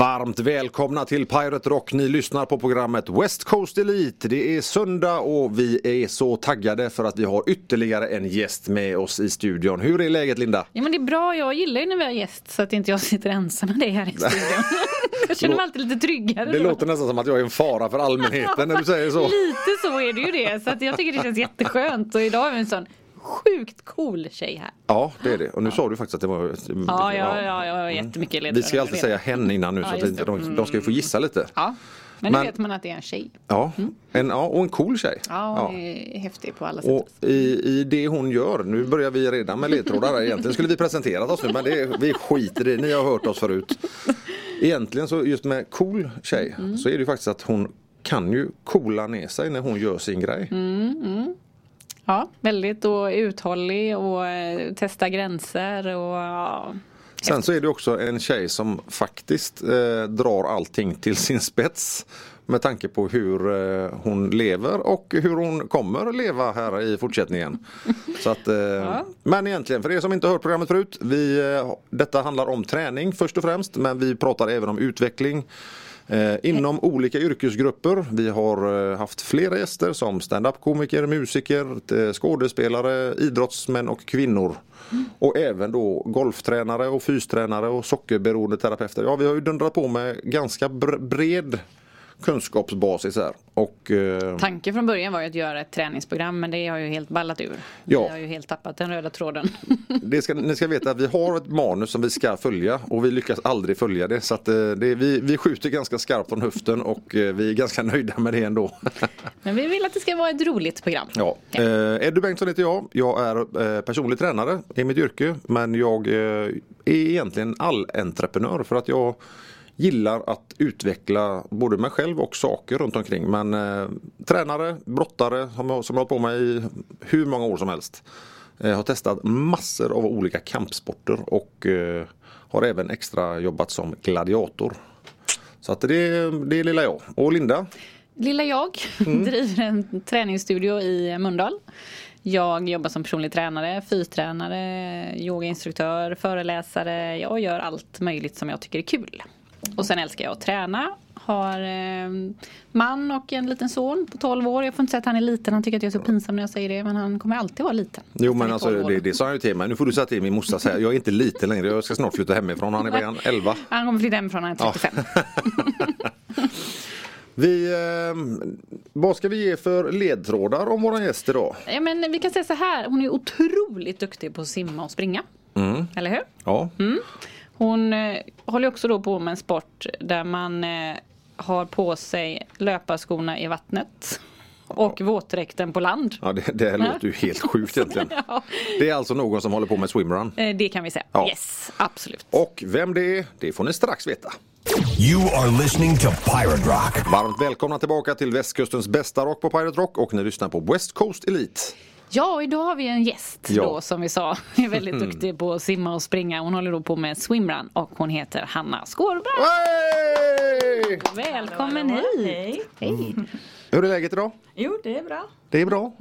Varmt välkomna till Pirate Rock. Ni lyssnar på programmet West Coast Elite. Det är söndag och vi är så taggade för att vi har ytterligare en gäst med oss i studion. Hur är läget Linda? Ja men det är bra, jag gillar ju när vi har gäst så att inte jag sitter ensam med dig här i studion. jag känner mig alltid lite tryggare. Det då. låter nästan som att jag är en fara för allmänheten när du säger så. Lite så är det ju det. Så att jag tycker det känns jätteskönt och idag har vi en sån sjukt cool tjej här. Ja det är det. Och nu sa du faktiskt att det var... Ja, ja, ja, jag har jättemycket ledtrådar. Vi ska alltid säga hen innan nu så Ja, att inte- det. de, de ska ju få gissa lite. Ja, men, Men- nu vet man att det är en tjej. Ja, en, ja och en cool tjej. Ja, hon är häftig på alla sätt. Och i, i det hon gör, nu börjar vi redan med ledtrådar egentligen skulle vi presenterat oss nu men det, vi skiter i det, ni har hört oss förut. Egentligen så just med cool tjej så är det ju faktiskt att hon kan ju coola ner sig när hon gör sin grej. Ja, väldigt och uthållig och eh, testa gränser och ja. Sen så är det också en tjej som faktiskt eh, drar allting till sin spets med tanke på hur eh, hon lever och hur hon kommer leva här i fortsättningen. Så att, eh, Men egentligen, för er som inte har hört programmet förut, vi, eh, detta handlar om träning först och främst men vi pratar även om utveckling. Eh, inom olika yrkesgrupper. Vi har eh, haft flera gäster som stand-up-komiker, musiker, eh, skådespelare, idrottsmän och kvinnor. Och även då golftränare och fystränare och sockerberoende terapeuter. Ja, vi har ju dundrat på med ganska bred kunskapsbasis här. Och, eh, Tanken från början var ju att göra ett träningsprogram men det har ju helt ballat ur. Ja. Vi har ju helt tappat den röda tråden. det ska, ni ska veta att vi har ett manus som vi ska följa och vi lyckas aldrig följa det. Så att, eh, det, vi, vi skjuter ganska skarpt från höften och eh, vi är ganska nöjda med det ändå. Men vi vill att det ska vara ett roligt program. Ja. Eh, Eddie Bengtsson heter jag. Jag är personlig tränare i mitt yrke men jag är egentligen all-entreprenör för att jag gillar att utveckla både mig själv och saker runt omkring. Men eh, tränare, brottare som jag, som jag har hållit på med i hur många år som helst. Eh, har testat massor av olika kampsporter och eh, har även extra jobbat som gladiator. Så att det, det är lilla jag. Och Linda? Lilla jag Mm. driver en träningsstudio i Mölndal. Jag jobbar som personlig tränare, fystränare, yogainstruktör, föreläsare. Jag gör allt möjligt som jag tycker är kul. Och sen älskar jag att träna. Har eh, man och en liten son på 12 år. Jag får inte säga att han är liten, han tycker att jag är så pinsam när jag säger det. Men han kommer alltid vara liten. Jo men alltså 12 år. det, det sa han ju till mig. Nu får du säga till min morsa säga jag är inte liten längre. Jag ska snart flytta hemifrån. Han är han? 11. Han kommer flytta hemifrån när han är 35. Vi, eh, vad ska vi ge för ledtrådar om våra gäster då? Ja, men vi kan säga så här, hon är otroligt duktig på att simma och springa. Mm. Eller hur? Ja, Hon eh, håller också då på med en sport där man eh, har på sig löparskorna i vattnet. Och våtdräkten på land. ja det, det här låter ju helt sjukt egentligen. Ja, Det är alltså någon som håller på med swimrun. eh, det kan vi säga. Ja. Yes, absolut. Och vem det är, det får ni strax veta. You are listening to Pirate Rock. Varmt välkomna tillbaka till västkustens bästa rock på Pirate Rock och ni lyssnar på West Coast Elite. Ja, idag har vi en gäst Ja. då som vi sa. är väldigt duktig på att simma och springa. Hon håller då på med swimrun och hon heter Hanna Skårberg. Hey! Välkommen Hallå, hit! Hej. Hej! Hur är läget idag? Jo, det är bra. Det är bra.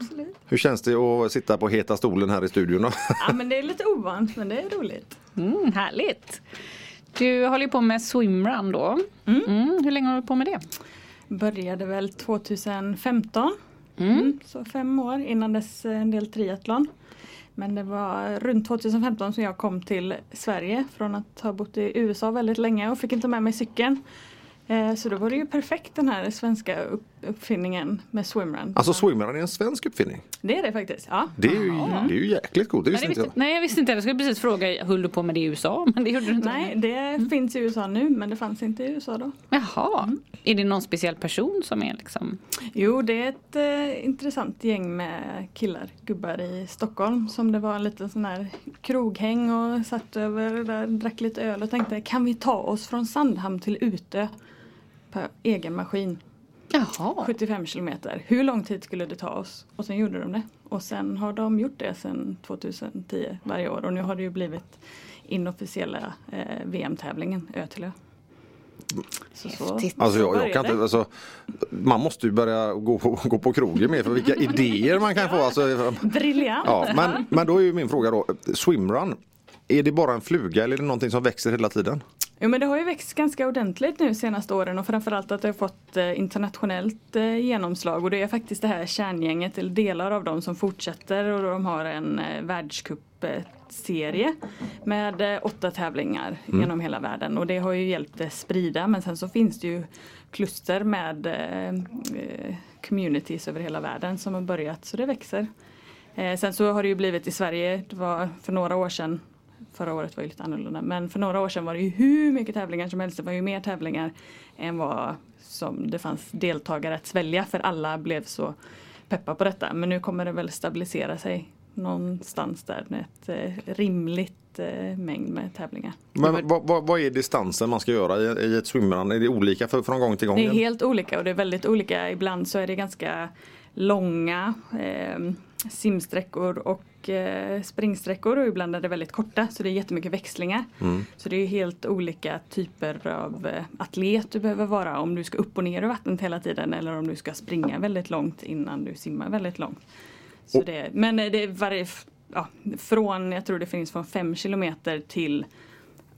Absolut. Hur känns det att sitta på heta stolen här i studion? då? Ja, men det är lite ovant, men det är roligt. Mm, härligt! Du håller ju på med swimrun då. Mm, hur länge har du på med det? Började väl 2015. Mm. mm, så fem år innan dess eh, en del triathlon. Men det var runt 2015 som jag kom till Sverige från att ha bott i USA väldigt länge och fick inte med mig cykeln. Eh, så då var det ju perfekt den här svenska upp- uppfinningen med swimrun. Alltså swimrun är en svensk uppfinning. Det är det faktiskt, ja. Det är ju, det är ju jäkligt coolt, det Nej, visste det inte jag. nej jag visste inte. Jag skulle precis fråga, höll du på med det i USA? Men det gjorde du inte. Nej, det finns i USA nu men det fanns inte i USA då. Jaha. Är det någon speciell person som är liksom? Jo, det är ett eh, intressant gäng med killar, gubbar i Stockholm som det var en liten sån här kroghäng och satt över där, drack lite öl och tänkte kan vi ta oss från Sandhamn till Utö på egen maskin? Jaha. 75 kilometer. Hur lång tid skulle det ta oss? Och sen gjorde de det. Och sen har de gjort det sedan 2010 varje år och nu har det ju blivit inofficiella eh, VM-tävlingen Ö till Ö. Så, så. Alltså jag, jag kan inte, alltså, man måste ju börja gå på, gå på krogen mer för vilka idéer man kan få. Alltså, Briljant! ja, men, men då är ju min fråga då, swimrun, är det bara en fluga eller är det någonting som växer hela tiden? Jo men det har ju växt ganska ordentligt nu senaste åren och framförallt att det har fått eh, internationellt eh, genomslag och det är faktiskt det här kärngänget eller delar av dem som fortsätter och de har en eh, världscupserie med åtta tävlingar Mm. genom hela världen och det har ju hjälpt det sprida men sen så finns det ju kluster med communities över hela världen som har börjat så det växer. Sen så har det ju blivit i Sverige, det var för några år sedan Förra året var ju lite annorlunda men för några år sedan var det ju hur mycket tävlingar som helst. Det var ju mer tävlingar än vad som det fanns deltagare att svälja för alla blev så peppa på detta. Men nu kommer det väl stabilisera sig någonstans där med ett eh, rimligt eh, mängd med tävlingar. Men vad, vad, vad är distansen man ska göra i, i ett swimrun? Är det olika för, från gång till gång? Det är helt olika och det är väldigt olika. Ibland så är det ganska långa eh, simsträckor och eh, springsträckor och ibland är det väldigt korta så det är jättemycket växlingar. Så det är helt olika typer av eh, atlet du behöver vara om du ska upp och ner i vattnet hela tiden eller om du ska springa väldigt långt innan du simmar väldigt långt. Så Och- det, men eh, det är varje, ja, från, jag tror det finns från 5 kilometer till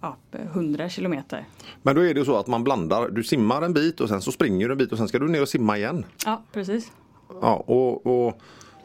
ja, 100 kilometer. Men då är det ju så att man blandar. Du simmar en bit och sen så springer du en bit och sen ska du ner och simma igen. Ja, precis. Ja, och, och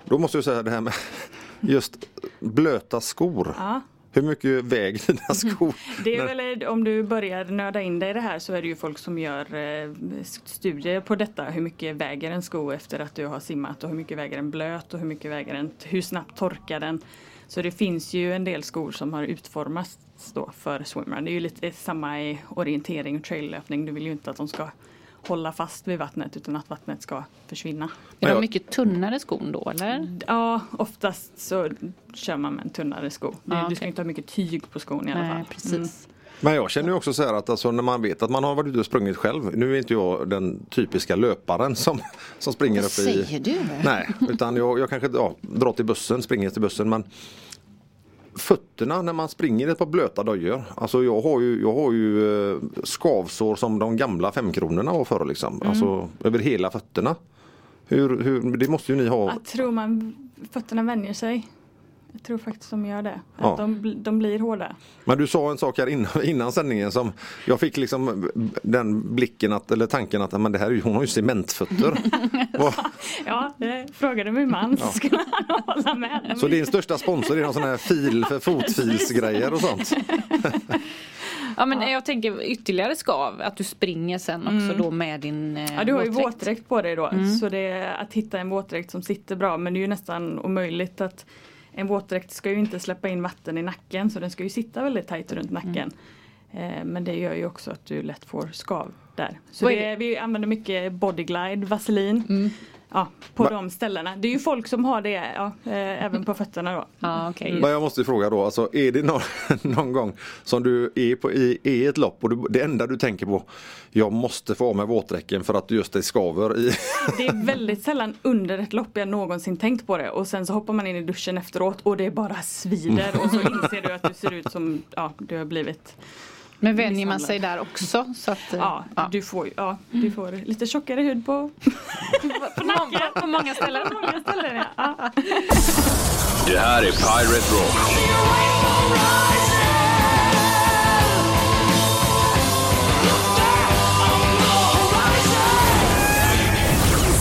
då måste jag säga det här med just blöta skor. Ja. Hur mycket väger dina skor? Det är väl om du börjar nörda in dig i det här så är det ju folk som gör eh, studier på detta. Hur mycket väger en sko efter att du har simmat och hur mycket väger en blöt och hur mycket väger den, hur snabbt torkar den. Så det finns ju en del skor som har utformats då för swimrun. Det är ju lite samma i orientering och traillöpning. Du vill ju inte att de ska hålla fast vid vattnet utan att vattnet ska försvinna. Är de mycket tunnare skon då eller? Ja, oftast så kör man med en tunnare sko. Du, Ja, du ska inte ha mycket tyg på skon i alla fall. Nej, precis. Mm. Men jag känner ju också så här att alltså, när man vet att man har varit ute och sprungit själv. Nu är inte jag den typiska löparen som, som springer Vad upp i... säger du? Nej, utan jag, jag kanske ja, drar till bussen, springer till bussen men Fötterna när man springer ett par blöta dojor. Alltså jag har ju, jag har ju eh, skavsår som de gamla femkronorna var förr liksom. Mm. Alltså över hela fötterna. Hur, hur, det måste ju ni ha. Jag tror man fötterna vänjer sig. Jag tror faktiskt de gör det. Ja. Att de, de blir hårda. Men du sa en sak här innan, innan sändningen som jag fick liksom den blicken att, eller tanken att men det här hon har ju cementfötter. Ja, det frågade min man så skulle han hålla med. Så din största sponsor är någon sån här fil för fotfilsgrejer och sånt? Ja men jag tänker ytterligare skav, att du springer sen också då med din eh, Mm. Ja, du har ju våtdräkt. på dig då. Så det är att hitta en våtdräkt som sitter bra. Men det är ju nästan omöjligt att en våtdräkt ska ju inte släppa in vatten i nacken så den ska ju sitta väldigt tajt runt nacken. Eh, Men det gör ju också att du lätt får skav där. Så det, vi använder mycket bodyglide, vaselin. Ja, på Va- de ställena. Det är ju folk som har det ja, eh, även på fötterna då. Ja okej. Men jag måste ju fråga då, alltså, är det någon, någon gång som du är på, i, i ett lopp och du, det enda du tänker på Jag måste få av mig våtdräkten för att just det skaver i Det är väldigt sällan under ett lopp jag någonsin tänkt på det och sen så hoppar man in i duschen efteråt och det bara svider och så inser du att du ser ut som ja, du har blivit Men vänjer man sig där också? Så att, eh, Ja, Du, får, ja du får lite tjockare hud på, på, många, på många ställen. på många ställen. Ja. Ja. Det här är Pirate Rock.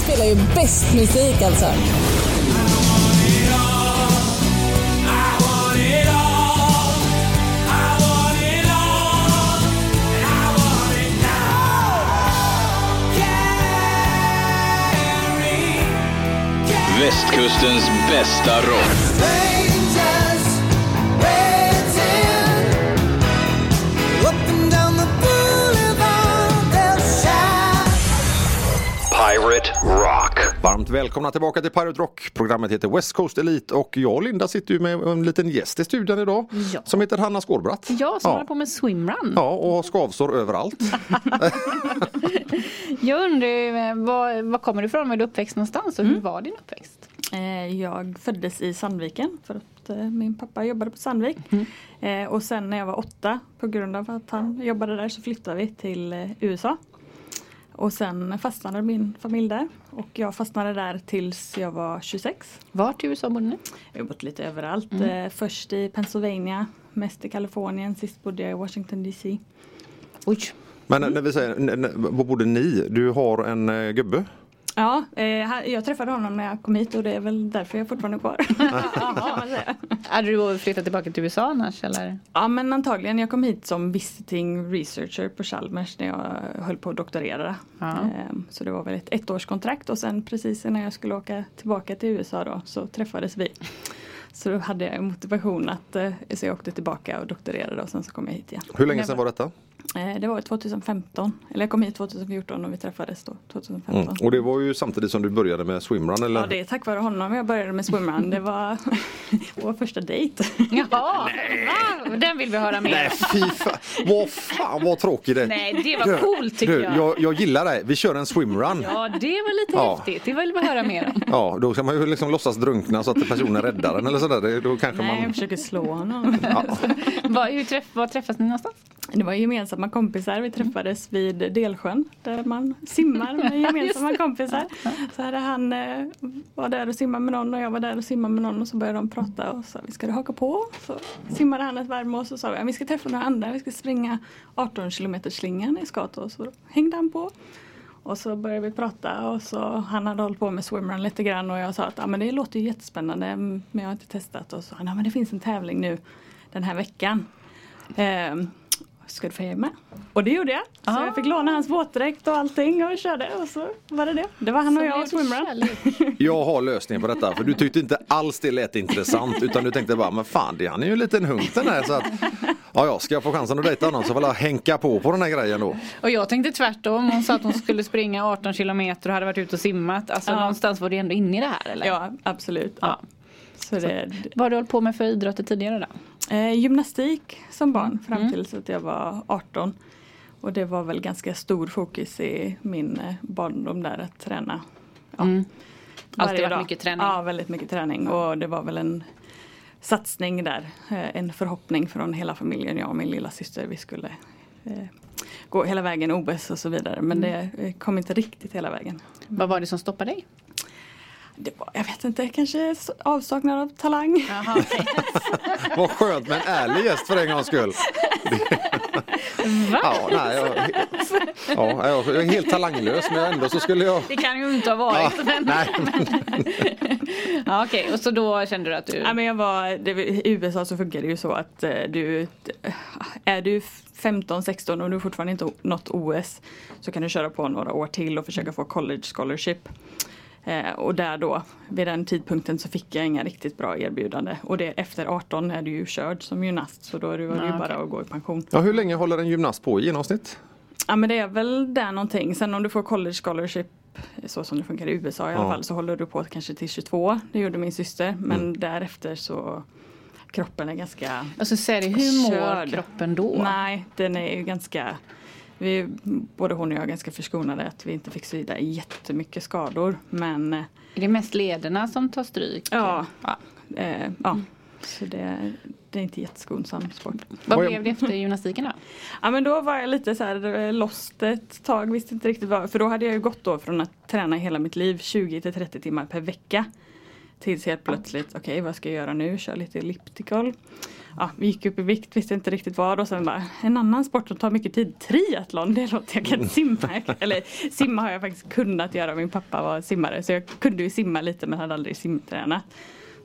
spelar ju bäst musik alltså. Västkustens bästa rock. Pirate Rock. Varmt välkomna tillbaka till Pirate Rock. Programmet heter West Coast Elite och jag och Linda sitter ju med en liten gäst i studion idag. Ja. Som heter Hanna Skårbratt. Jag som ja. håller på med swimrun. Ja, och har skavsår överallt. Jag undrar eh, var, var kommer du ifrån? Var du uppväxt någonstans och Mm. hur var din uppväxt? Eh, Jag föddes i Sandviken för att eh, min pappa jobbade på Sandvik. Eh, Och sen när jag var åtta på grund av att han jobbade där så flyttade vi till USA. Och sen fastnade min familj där och jag fastnade där tills jag var 26. Vart i USA bodde ni? Jag har bott lite överallt. Eh, först i Pennsylvania, mest i Kalifornien, sist bodde jag i Washington DC. Oj. Men när vi säger, vad borde ni? Du har en eh, gubbe. Ja, eh, jag träffade honom när jag kom hit och det är väl därför jag fortfarande är kvar. Hade du flyttat tillbaka till USA annars eller? Ja men antagligen, jag kom hit som visiting researcher på Chalmers när jag höll på att doktorera. Ja. Ehm, Så det var väl ett ettårskontrakt och sen precis innan jag skulle åka tillbaka till USA då så träffades vi. Så då hade jag motivation att, eh, så jag åkte tillbaka och doktorerade och sen så kom jag hit igen. Hur länge sedan var detta? Eh, Det var 2015, eller jag kom hit 2014 och vi träffades då 2015. Mm. Och det var ju samtidigt som du började med swimrun eller? Ja det är tack vare honom jag började med swimrun. Det var vår första dejt. Jaha, va? den vill vi höra mer Nej fy fan, vad fan vad tråkig det Nej, det var coolt tycker du, jag. jag. Jag gillar dig, vi kör en swimrun. Ja, det var lite Ja. häftigt. Det vill vi höra mer om. Ja, då ska man ju liksom låtsas drunkna så att personen räddar den eller sådär. Det- Då kanske Nej, jag man... försöker slå honom. Var, hur träff, var träffas ni någonstans? Det var gemensamma kompisar. Vi träffades vid Delsjön där man simmar med gemensamma kompisar. Så hade han eh, var där och simmade med någon och jag var där och simmade med någon och så började de prata och sa vi ska du haka på? Så simmade han ett varv med oss och sa vi ska träffa några andra. Vi ska springa 18 kilometer slingan i Skato och så hängde han på. Och så började vi prata och så han hade hållit på med swimrun lite grann och jag sa att ah, men det låter ju jättespännande men jag har inte testat och så sa han ah, men det finns en tävling nu den här veckan. Ehm, ska du följa med? Och det gjorde jag. Så Ah. jag fick låna hans våtdräkt och allting och vi körde och så var det det. Det var han och jag och swimrun. Jag har lösningen på detta för du tyckte inte alls det lät intressant utan du tänkte bara men fan det, han är ju en liten hunk den här så att Ja, ja, ska jag få chansen att dejta honom så får jag hänka på på den här grejen då. Och jag tänkte tvärtom. Hon sa att hon skulle springa 18 kilometer och hade varit ute och simmat. Alltså Ja. någonstans var det ändå inne i det här eller? Ja absolut. Ja. Så det, Vad har du hållit på med för idrotter tidigare då? Eh, gymnastik som barn Mm. fram tills att jag var 18. Och det var väl ganska stor fokus i min eh, barndom där att träna. Ja, Mm. Alltid varit dag. mycket träning. Ja, väldigt mycket träning och det var väl en satsning där. Eh, en förhoppning från hela familjen, jag och min lilla syster. Vi skulle eh, gå hela vägen OS och så vidare men Mm. det kom inte riktigt hela vägen. Vad var det som stoppade dig? Det var, jag vet inte, kanske avsaknad av talang. Jaha, okej. Vad skönt med en ärlig gäst för en gångs skull. Va? Ja, nej, jag, ja, jag är helt talanglös men ändå så skulle jag Det kan ju inte ha Ja, varit. men... nej, ja, Okej, och så då kände du att du... Ja, men jag var, det, I USA så funkar det ju så att eh, du är du 15-16 och du fortfarande inte nått OS så kan du köra på några år till och försöka få college scholarship. Eh, och där då, vid den tidpunkten så fick jag inga riktigt bra erbjudande. Och det, efter 18 är du ju körd som gymnast så då är det var det ju Ja, bara att gå i pension. Ja, hur länge håller en gymnast på i genomsnitt? Ja men det är väl där någonting. Sen om du får college scholarship så som det funkar i USA i alla Ja. fall så håller du på kanske till 22. Det gjorde min syster. Men Mm. därefter så kroppen är ganska Alltså Seri, hur mår Körd. kroppen då? Nej, den är ju ganska vi, både hon och jag är ganska förskonade att vi inte fick svida jättemycket skador. Men eh, Är det mest lederna som tar stryk? ja, Ja. eh, ja. så det, det är inte jätteskonsam sport. Vad blev det efter gymnastiken då? Ja men då var jag lite så här lost ett tag, visste inte riktigt vad. För då hade jag ju gått då från att träna hela mitt liv 20 till 30 timmar per vecka. Tills helt plötsligt, okej vad ska jag göra nu? Kör lite elliptical. Ja, gick upp i vikt, visste inte riktigt vad och sen bara en annan sport som tar mycket tid, triathlon, det låter jag kan simma. Eller simma har jag faktiskt kunnat göra, min pappa var simmare så jag kunde ju simma lite men hade aldrig simtränat.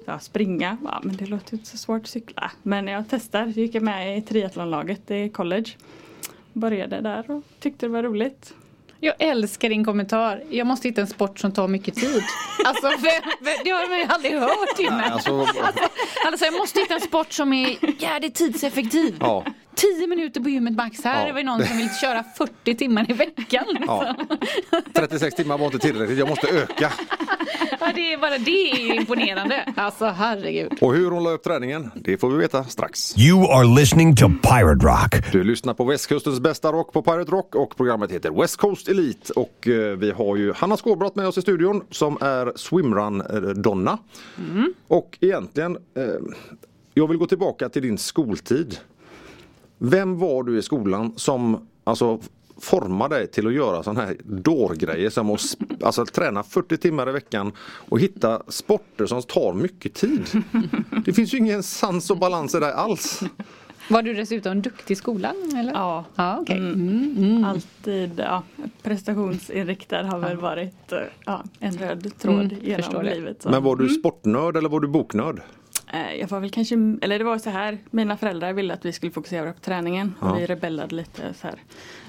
Ja, springa, ja, men det låter inte så svårt att cykla. Men jag testar, gick jag med i triathlonlaget i college. Började där och tyckte det var roligt. Jag älskar din kommentar. Jag måste hitta en sport som tar mycket tid. Alltså, vem, vem, det har man ju aldrig hört innan. Alltså, Alltså, jag måste hitta en sport som är jävligt tidseffektiv. ja, 10 minuter på gymmet max. Här Ja. är det någon som vill köra 40 timmar i veckan. ja. 36 timmar var inte tillräckligt, jag måste öka. Ja, det är bara det är imponerande. Alltså herregud. Och hur hon la upp träningen, det får vi veta strax. You are listening to Pirate Rock. Du lyssnar på västkustens bästa rock på Pirate Rock och programmet heter West Coast Elite och eh, vi har ju Hanna Skåbrott med oss i studion som är swimrun-donna. Och egentligen, eh, jag vill gå tillbaka till din skoltid. Vem var du i skolan som alltså formade dig till att göra sådana här dårgrejer som att alltså, träna 40 timmar i veckan och hitta sporter som tar mycket tid. Det finns ju ingen sans och balans i det alls. Var du dessutom duktig i skolan? Eller? Ja, Ja, okej. Mm. Mm, mm. alltid ja, prestationsinriktad har väl varit eh, ja, en röd tråd Mm, genom livet. Så. Men var du sportnörd eller var du boknörd? Eh, Jag var väl kanske, eller det var så här, mina föräldrar ville att vi skulle fokusera på träningen Ja. och vi rebellade lite så här.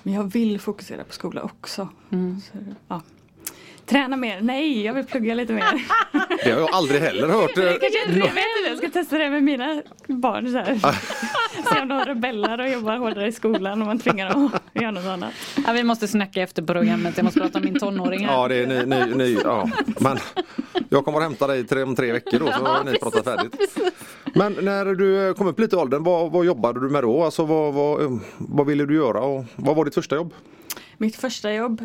Men jag vill fokusera på skola också. Mm. Så, ja. Träna mer, nej jag vill plugga lite mer. Det har jag aldrig heller hört. Jag, vet inte, jag ska testa det med mina barn. Så här. Se om de rebellar och jobbar hårdare i skolan och man tvingar dem att göra något annat. Ja, vi måste snacka efter programmet. Jag måste prata om min tonåring här. Ja, det är ny, ny, ny ja. Men jag kommer att hämta dig tre, om tre veckor då så har ni pratat färdigt. Men när du kom upp lite i åldern, vad, vad jobbade du med då? Alltså vad, vad, eh, vad ville du göra och vad var ditt första jobb? Mitt första jobb,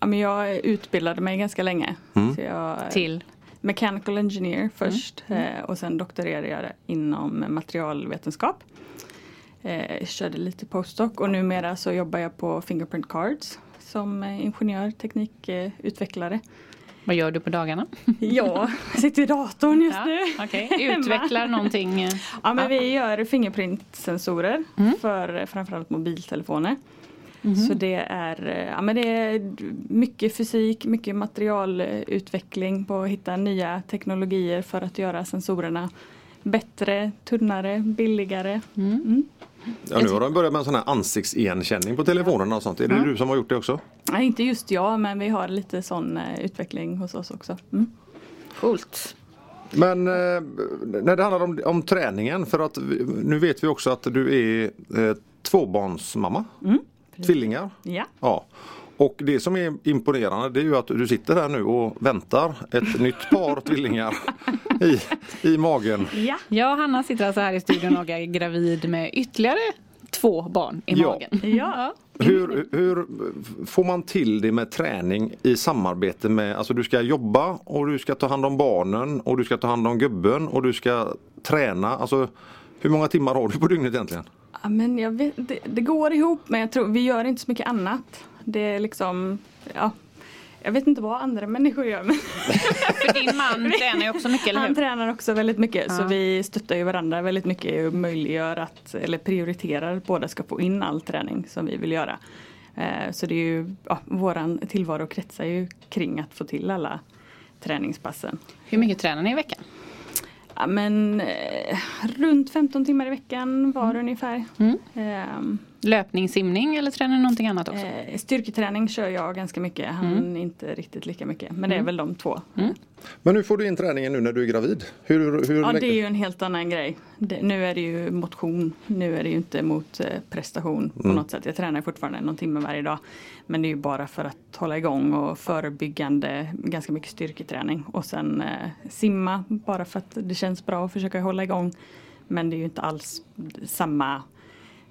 men jag utbildade mig ganska länge. Så jag, Till. Mechanical engineer först eh, och sen doktorerade jag inom materialvetenskap. Eh, körde lite postdoc och numera så jobbar jag på Fingerprint Cards som eh, ingenjör, teknikutvecklare. Vad gör du på dagarna? Ja, jag sitter i datorn just Ja, nu. Hemma. Utvecklar någonting. eh, Ja men vi gör fingerprintsensorer Mm. för eh, framförallt mobiltelefoner. Mhm. Så det är, eh, ja, men det är mycket fysik, mycket materialutveckling på att hitta nya teknologier för att göra sensorerna bättre, tunnare, billigare. Mm. Mm. Ja, nu har de börjat med en sån här ansiktsigenkänning på telefonerna och sånt. Är det du som har gjort det också? Nej, inte just jag men vi har lite sån eh, utveckling hos oss också. Mm. Coolt. Men eh, när det handlar om, om träningen för att nu vet vi också att du är eh, tvåbarnsmamma. Tvillingar. Ja. Ja. Och det som är imponerande det är ju att du sitter här nu och väntar ett nytt par tvillingar i, i magen. Ja. Jag och Hanna sitter alltså här i studion och är gravid med ytterligare två barn i Ja. magen. Ja. Hur, hur får man till det med träning i samarbete med, alltså du ska jobba och du ska ta hand om barnen och du ska ta hand om gubben och du ska träna. Alltså hur många timmar har du på dygnet egentligen? Ja, men jag vet, det, det går ihop men jag tror vi gör inte så mycket annat. Det är liksom, ja. Jag vet inte vad andra människor gör men För din man tränar ju också mycket, eller han hur? tränar också väldigt mycket så Ja. vi stöttar ju varandra väldigt mycket och möjliggör att, eller prioriterar att båda ska få in all träning som vi vill göra. Eh, Så det är ju, ja, våran tillvaro kretsar ju kring att få till alla träningspassen. Hur mycket tränar ni i veckan? Ja, men eh, runt 15 timmar i veckan var ungefär. Mm. Löpning, simning eller tränar ni någonting annat också? Eh, styrketräning kör jag ganska mycket, han inte riktigt lika mycket. Men det är väl de två. Men hur får du in träningen nu när du är gravid? Hur, hur Ja det är ju en helt annan grej. Det, nu är det ju motion, nu är det ju inte mot eh, prestation på något sätt. Jag tränar fortfarande någon timme varje dag. Men det är ju bara för att hålla igång och förebyggande, ganska mycket styrketräning. Och sen eh, simma bara för att det känns bra att försöka hålla igång. Men det är ju inte alls samma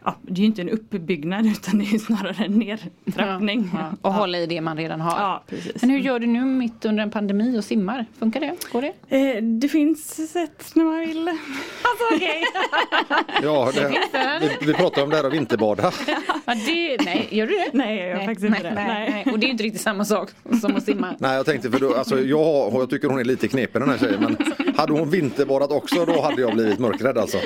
Ja, det är ju inte en uppbyggnad utan det är snarare en nedtrappning. Ja, och hålla i det man redan har. Ja, precis. Men hur gör du nu mitt under en pandemi och simmar? Funkar det? Går det? Eh, det finns sätt när man vill. Alltså okej. Ja, det, vi, vi pratar om det här att vinterbada. Ja, det nej, gör du det? Nej, jag gör faktiskt inte nej, det. Nej, nej. Och det är ju inte riktigt samma sak som att simma. Nej jag tänkte för då, alltså jag, jag tycker hon är lite knepig den här tjejen men hade hon vinterbadat också då hade jag blivit mörkrädd alltså.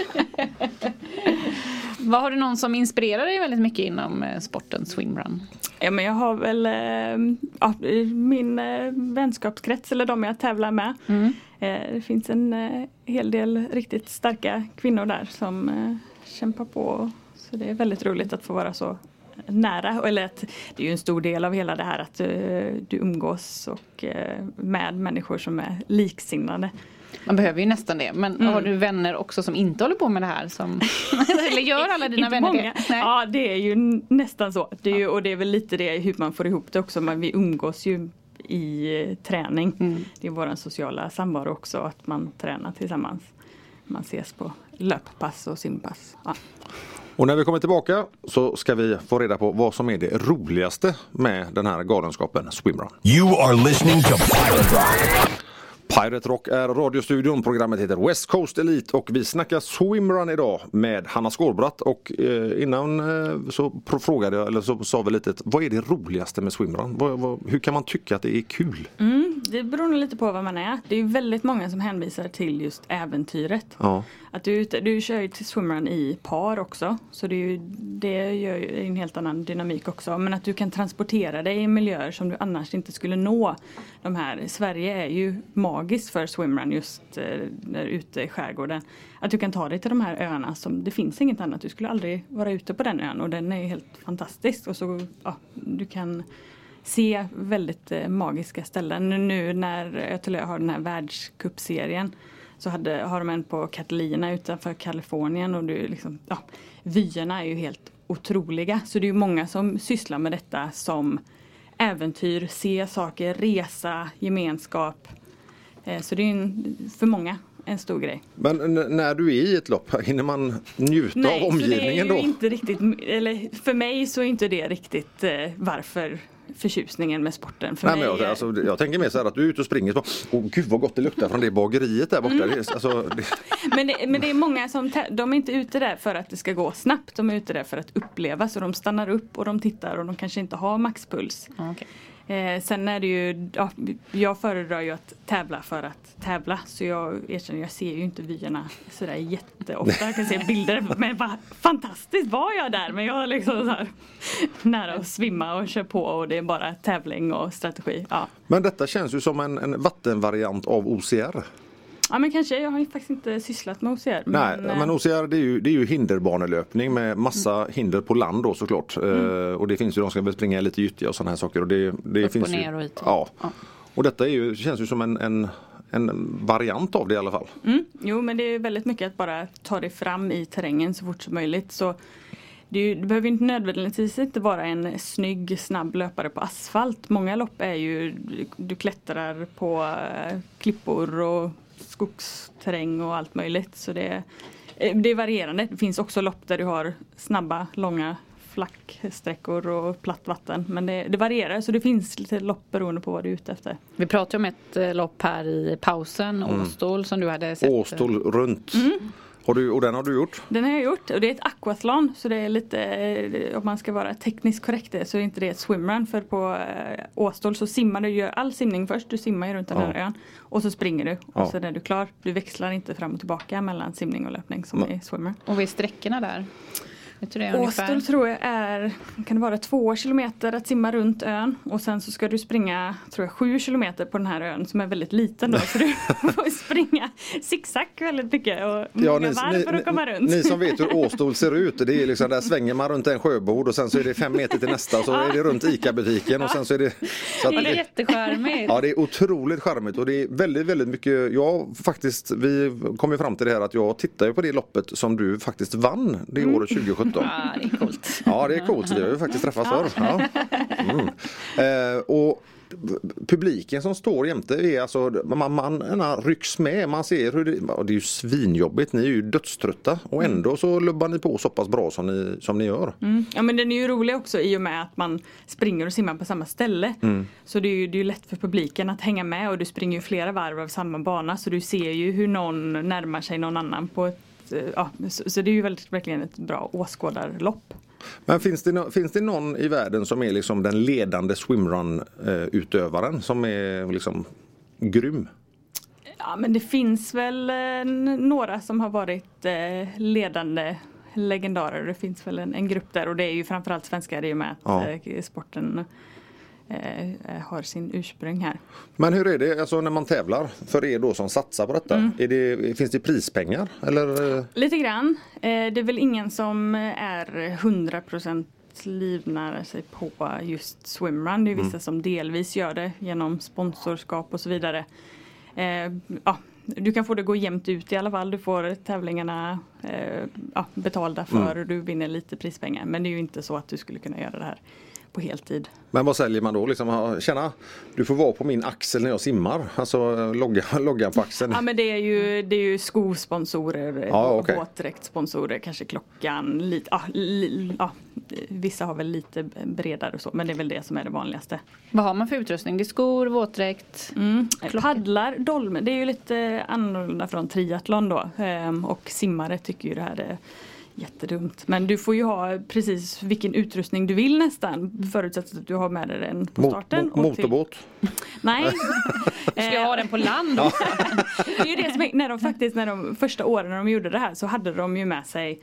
Vad har du någon som inspirerar dig väldigt mycket inom eh, sporten swimrun? Ja, men jag har väl eh, ja, min eh, vänskapskrets eller de jag tävlar med. Eh, det finns en hel del riktigt starka kvinnor där som kämpar på. Så det är väldigt roligt att få vara så nära. Eller att det är ju en stor del av hela det här att eh, du umgås och, med människor som är liksinnade. Man behöver ju nästan det. Men har du vänner också som inte håller på med det här? Som... Eller gör alla dina Inte vänner många. det? Nej. Ja det är ju nästan så. Det är ju, och det är väl lite det hur man får ihop det också. Men vi umgås ju i eh, träning. Mm. Det är vår sociala samvaro också att man tränar tillsammans. Man ses på löppass och simpass. Ja. Och när vi kommer tillbaka så ska vi få reda på vad som är det roligaste med den här galenskapen swimrun. You are listening to Pirate Rock. Pirate Rock är radiostudion. Programmet heter West Coast Elite och vi snackar swimrun idag med Hanna Skårbratt och eh, innan eh, så frågade jag, eller så sa vi lite, vad är det roligaste med swimrun? Vad, vad, hur kan man tycka att det är kul? Det beror nog lite på vad man är. Det är väldigt många som hänvisar till just äventyret. Ja. Att du, du kör ju till swimrun i par också. Så det, är ju, det gör ju en helt annan dynamik också. Men att du kan transportera dig i miljöer som du annars inte skulle nå. De här, Sverige är ju magiskt för swimrun just eh, där ute i skärgården. Att du kan ta dig till de här öarna som det finns inget annat. Du skulle aldrig vara ute på den ön och den är helt fantastisk. Och så, ja, du kan se väldigt eh, magiska ställen. Nu när Ötelö har den här världscupserien så hade, har de en på Catalina utanför Kalifornien och det är liksom, ja, vyerna är ju helt otroliga. Så det är ju många som sysslar med detta som äventyr, se saker, resa, gemenskap. Eh, så det är en, för många en stor grej. Men när du är i ett lopp, hinner man njuta av så det är omgivningen då? inte riktigt, eller för mig så är inte det riktigt eh, varför förtjusningen med sporten. För Nej, mig men jag, är- alltså, jag tänker mer så här att du är ute och springer och så, åh gud vad gott det luktar från det bageriet där borta. Det, är- alltså, det, Men det, men det är många som de är inte ute där för att det ska gå snabbt. De är ute där för att uppleva. Så de stannar upp och de tittar och de kanske inte har maxpuls. Ja, okej. Eh, sen är det ju, ja, jag föredrar ju att tävla för att tävla. Så jag erkänner, jag ser ju inte vyerna sådär jätteofta. Jag kan se bilder men vad fantastiskt var jag där. Men jag är liksom så här, nära att svimma och kör på och det är bara tävling och strategi. Ja. men detta känns ju som en, en vattenvariant av OCR ja men kanske, jag har ju faktiskt inte sysslat med OCR. Nej, eh, men OCR det är, ju, det är ju hinderbanelöpning med massa hinder på land då såklart. Eh, och det finns ju de som ska väl springa lite gyttja och sådana här saker. Och det, det Upp och finns ju, ner och hit och- ja. ja. Och detta är ju, känns ju som en, en, en variant av det i alla fall. Mm, jo men det är väldigt mycket att bara ta dig fram i terrängen så fort som möjligt. Så det, ju, det behöver inte nödvändigtvis inte vara en snygg snabb löpare på asfalt. Många lopp är ju du klättrar på eh, klippor och skogsterräng och allt möjligt. Så det, eh, det är varierande. Det finns också lopp där du har snabba, långa flacksträckor och platt vatten. Men det, det varierar så det finns lite lopp beroende på vad du är ute efter. Vi pratade om ett eh, lopp här i pausen, Åstol, som du hade sett. Åstol runt. Mm. Har du, och den har du gjort? Den har jag gjort och det är ett aquathlon så det är lite, eh, om man ska vara tekniskt korrekt så är inte det ett swimrun för på eh, Åstol så simmar du, gör all simning först, du simmar ju runt den här Ja. ön och så springer du Ja. och sen är du klar. Du växlar inte fram och tillbaka mellan simning och löpning som Men- i swimrun. Och vad är sträckorna där? Åstol tror jag är, kan det vara två kilometer att simma runt ön och sen så ska du springa, tror jag, sju kilometer på den här ön som är väldigt liten då så du får springa zigzag väldigt mycket och många varv för att komma runt. ni som vet hur Åstol ser ut, det är liksom där svänger man runt en sjöbord och sen så är det fem meter till nästa och så är det runt ICA-butiken och sen så är det... Så att Det är jättecharmigt. Ja det är otroligt charmigt och det är väldigt väldigt mycket Jag faktiskt Vi kom ju fram till det här att jag tittar ju på det loppet som du faktiskt vann det året 2017 Ja, det är coolt. Ja det är coolt, vi har ju faktiskt träffats förr. Ja. Mm. Eh, och publiken som står jämte är alltså man, man, rycks med, man ser hur det, och det är ju svinjobbigt, ni är ju dödströtta och ändå så lubbar ni på så pass bra som ni, som ni gör. Mm. Ja men den är ju rolig också i och med att man springer och simmar på samma ställe. Så det är ju det är ju lätt för publiken att hänga med och du springer ju flera varv av samma bana så du ser ju hur någon närmar sig någon annan på ett eh, Ja, så, så det är ju väldigt, verkligen ett bra åskådarlopp. Men finns det, no, finns det någon i världen som är liksom den ledande swimrun-utövaren som är liksom grym? Ja men det finns väl eh, några som har varit eh, ledande legendarer. Det finns väl en, en grupp där och det är ju framförallt svenskar i och med att Ja. eh, sporten eh, eh, har sin ursprung här. Men hur är det alltså när man tävlar för er då som satsar på detta? Är det, finns det prispengar? Eller? eh, Lite grann. Eh, det är väl ingen som är 100% livnär sig på just swimrun. Det är vissa som delvis gör det genom sponsorskap och så vidare. Eh, ja, du kan få det gå jämnt ut i alla fall. Du får tävlingarna eh, ja, betalda för och du vinner lite prispengar. Men det är ju inte så att du skulle kunna göra det här på heltid. Men vad säljer man då? Liksom, tjena, du får vara på min axel när jag simmar. Alltså logga, loggan på axeln. Ja men det är ju, det är ju skosponsorer, Ja, okej. våtdräktssponsorer, kanske klockan, lite, ja, li, ja, vissa har väl lite bredare och så men det är väl det som är det vanligaste. Vad har man för utrustning? Det är skor, våtdräkt? Mm. Paddlar, dolmen, det är ju lite annorlunda från triathlon då. Ehm, och simmare tycker ju det här är jättedumt. Men du får ju ha precis vilken utrustning du vill nästan förutsatt att du har med dig den på Mot, starten. mot, till- motorbåt. Nej. Ska jag ha den på land också? det är ju det som är, när de faktiskt när de första åren när de gjorde det här så hade de ju med sig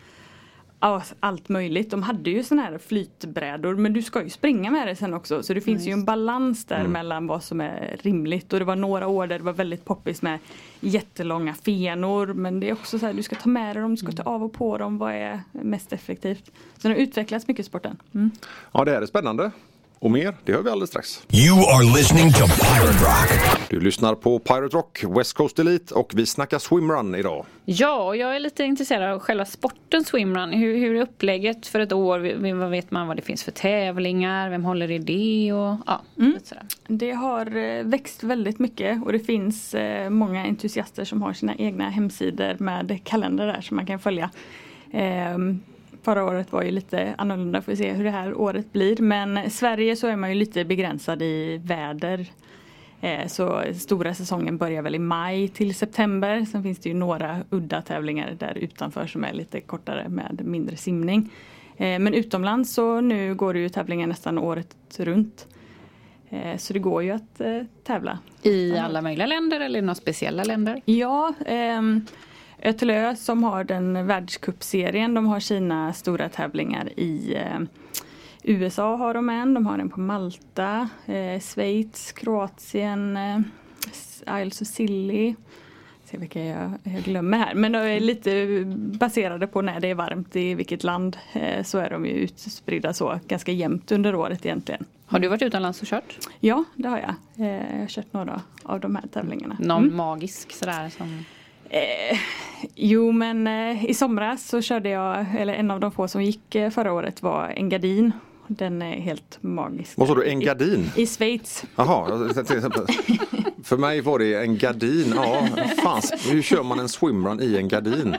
allt möjligt. De hade ju såna här flytbrädor men du ska ju springa med det sen också. Så det finns ju en balans där mellan vad som är rimligt. Och det var några år där det var väldigt poppis med jättelånga fenor. Men det är också så här, du ska ta med dig dem, du ska ta av och på dem. Vad är mest effektivt? Så den har utvecklats mycket sporten. Mm. Ja, det här är spännande. Och mer, det hör vi alldeles strax. You are listening to Pirate Rock. Du lyssnar på Pirate Rock, West Coast Elite och vi snackar swimrun idag. Ja, och jag är lite intresserad av själva sporten swimrun. Hur, hur är upplägget för ett år? Vad vet man vad det finns för tävlingar? Vem håller i det? Och, ja, sådär. Det har eh, växt väldigt mycket och det finns eh, många entusiaster som har sina egna hemsidor med kalender där som man kan följa. Förra året var ju lite annorlunda, får vi se hur det här året blir. Men Sverige så är man ju lite begränsad i väder. Eh, Så stora säsongen börjar väl i maj till september. Sen finns det ju några udda tävlingar där utanför som är lite kortare med mindre simning. Eh, Men utomlands så nu går det ju tävlingar nästan året runt. Eh, Så det går ju att tävla. I alla möjliga länder eller i några speciella länder? Ja, ehm, Ötelö som har den världscupserien, de har sina stora tävlingar i eh, USA har de en, de har en på Malta, eh, Schweiz, Kroatien, eh, Isles of Scilly. Se vilka jag, jag glömmer här. Men de är lite baserade på när det är varmt i vilket land. Eh, så är de ju utspridda så ganska jämnt under året egentligen. Har du varit utomlands och kört? Ja, det har jag. Eh, jag har kört några av de här tävlingarna. Någon Mm. magisk sådär som... Eh, jo men eh, i somras så körde jag, eller en av de få som gick eh, förra året var en gardin. Den är helt magisk. Vad sa du, en gardin? I, i Schweiz. Jaha, för mig var det en gardin. Ja, fan, hur kör man en swimrun i en gardin?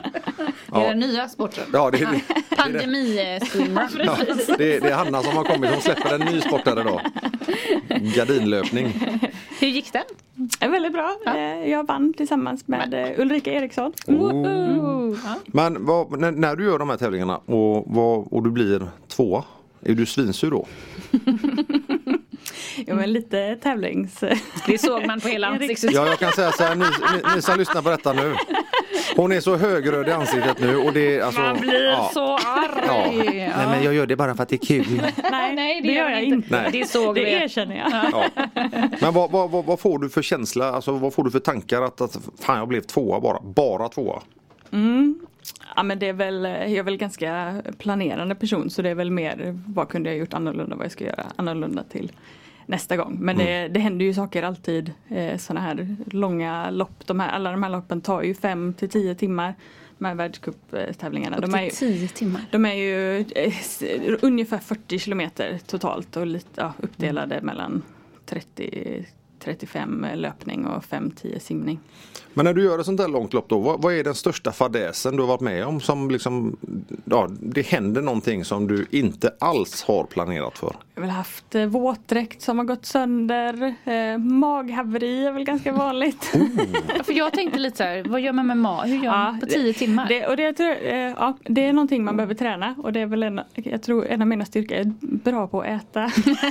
Är det den nya sporten? Ja, det, det, Pandemi-swimrun. ja, det, det är Hanna som har kommit. Hon släpper en ny sport här idag. Gardinlöpning. Hur gick den? Är väldigt bra. Eh, jag vann tillsammans med eh, Ulrika Eriksson. Ja. Men vad, när, när du gör de här tävlingarna och, vad, och du blir tvåa, är du svinsur då? Jo men lite tävlings... Det såg man på hela ansiktsuttrycket. Ja, jag kan säga så här, ni, ni, ni som lyssnar på detta nu. Hon är så högröd i ansiktet nu och det är alltså... Man blir ja. så arg. Ja. Ja. Nej men jag gör det bara för att det är kul. Nej, Nej, det gör jag inte. Nej. Det såg Det vi. erkänner jag. Ja. Men vad, vad, vad, vad får du för känsla, alltså vad får du för tankar att, att fan jag blev tvåa bara, bara tvåa? Ja men det är väl, jag är väl ganska planerande person så det är väl mer vad kunde jag gjort annorlunda, vad jag ska göra annorlunda till nästa gång. Men det, det händer ju saker alltid. Eh, sådana här långa lopp, de här, alla de här loppen tar ju 5 till 10 timmar. De här världscuptävlingarna. Upp De är, ju, till tio timmar. de är ju eh, ungefär 40 kilometer totalt och lite ja, uppdelade mellan 30 35 löpning och 5-10 simning. Men när du gör ett sånt där långt lopp då, vad, vad är den största fadäsen du har varit med om som liksom, ja det händer någonting som du inte alls har planerat för? Jag har väl haft eh, våtdräkt som har gått sönder. Eh, maghaveri är väl ganska vanligt. Ja, För jag tänkte lite så här, vad gör man med mat? Hur gör man på tio timmar? Det, och det, tror eh, ja, det är någonting man behöver träna och det är väl en, jag tror en av mina styrkor är bra på att äta. Okej.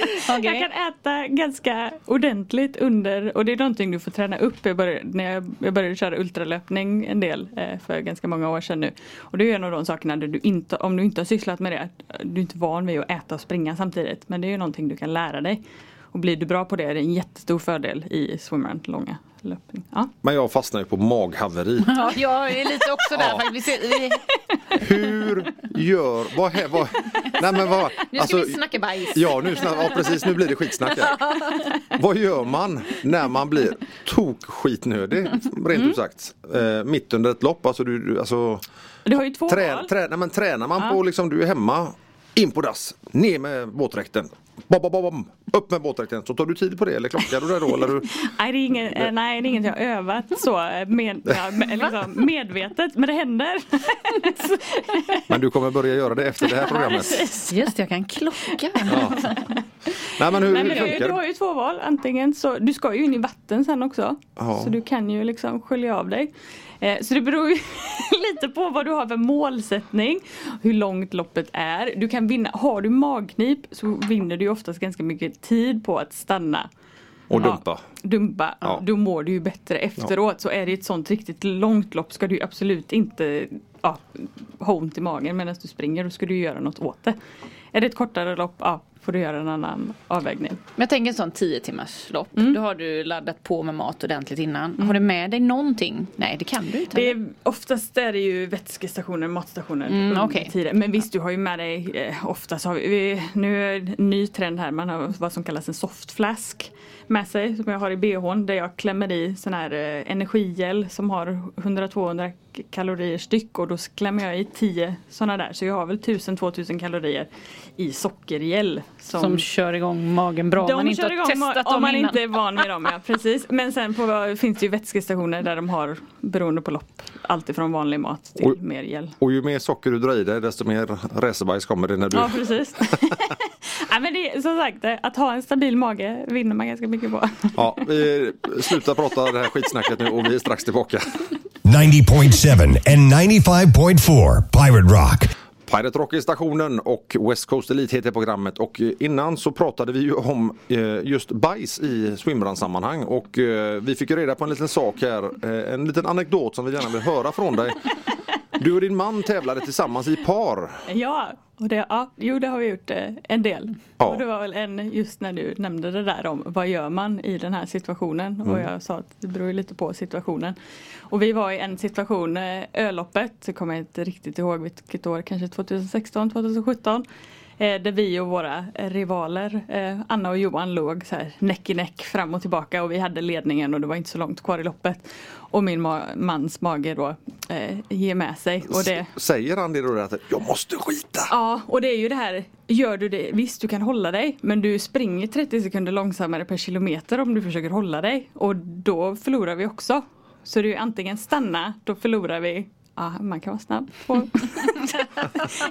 Jag kan äta ganska ordentligt under och det är någonting du får träna upp. Jag började, när jag, jag började köra ultralöpning en del eh, för ganska många år sedan nu. Och det är en av de sakerna där du inte, om du inte har sysslat med det, att eh, du är inte van vid att äta och springa samtidigt. Men det är ju någonting du kan lära dig. Och blir du bra på det är det en jättestor fördel i swimrun, långa löpning. Ja. Men jag fastnar ju på maghaveri. Ja, jag är lite också där Ja. faktiskt. Hur gör, vad, hä- vad nej men vad, nu ska vi snacka bajs. Ja, nu ja precis, nu blir det skitsnack här. Vad gör man när man blir tok-skitnödig, rent ut sagt? Eh, mitt under ett lopp, alltså du, du alltså Du har ju två trä, val. trä, nej, men Tränar man på liksom, du är hemma, in på dass, ner med våtdräkten. Bom, bom, bom, upp med våtdräkten. Så tar du tid på det eller klockar du det då? Eller du... Nej, det är, ingen, eh, nej, det är inget jag har övat så med, ja, med, liksom, medvetet, men det händer. Men du kommer börja göra det efter det här programmet. Just jag kan klocka. Ja. Nej men hur Nej, men du, funkar du har ju två val. Antingen så, du ska ju in i vatten sen också. Ja. Så du kan ju liksom skölja av dig. Eh, så det beror ju lite på vad du har för målsättning. Hur långt loppet är. Du kan vinna, har du magknip så vinner du oftast ganska mycket tid på att stanna. Och Ja, dumpa. dumpa. Ja. Då mår du ju bättre efteråt. Så är det ett sånt riktigt långt lopp ska du absolut inte ja, ha ont i magen medan du springer. Då ska du göra något åt det. Är det ett kortare lopp, ja, får du göra en annan avvägning. Men jag tänker en sån 10 timmars lopp. Mm. Då har du laddat på med mat ordentligt innan. Har du med dig någonting? Nej det kan du inte. Det är, oftast är det ju vätskestationer, matstationer. Mm, under okej. tiden. Men visst, du har ju med dig, eh, oftast har vi, vi, nu är det en ny trend här, man har vad som kallas en soft flask med sig som jag har i bhn där jag klämmer i sån här eh, energigel som har 100-200 k- kalorier styck och då klämmer jag i 10 sådana där så jag har väl 1000-2000 kalorier i sockergel. Som kör igång magen bra om de man inte kör har igång testat om dem man innan. inte är van med dem, ja precis. Men sen på, finns det ju vätskestationer där de har, beroende på lopp, alltifrån vanlig mat till Och- mer gel. Och ju mer socker du drar i dig desto mer racerbajs kommer det när du... Ja precis. ja, men det, är- som sagt, eh, att ha en stabil mage vinner man ganska mycket på. Ja, vi slutar prata det här skitsnacket nu och vi är strax tillbaka. 90.7 and 95.4 Pirate Rock. Pirate Rock är stationen och West Coast Elite heter programmet och eh, innan så pratade vi ju om eh, just bajs i swimrun-sammanhang och eh, vi fick ju reda på en liten sak här, en liten anekdot som vi gärna vill höra från dig. Du och din man tävlade tillsammans i par. ja, och det, ja, jo det har vi gjort eh, en del. Ja. Och det var väl en just när du nämnde det där om vad gör man i den här situationen och jag sa att det beror lite på situationen. Och vi var i en situation, eh, öloppet, så kommer jag inte riktigt ihåg vilket år, kanske 2016, 2017. Eh, där vi och våra eh, rivaler, eh, Anna och Johan, låg så här näck i näck fram och tillbaka och vi hade ledningen och det var inte så långt kvar i loppet. Och min ma- mans mage då eh, ger med sig. Och det, Säger han det då att jag måste skita? Ja, och det är ju det här, gör du det, visst du kan hålla dig men du springer 30 sekunder långsammare per kilometer om du försöker hålla dig och då förlorar vi också. Så det är ju antingen stanna, då förlorar vi Ja, man kan vara snabb på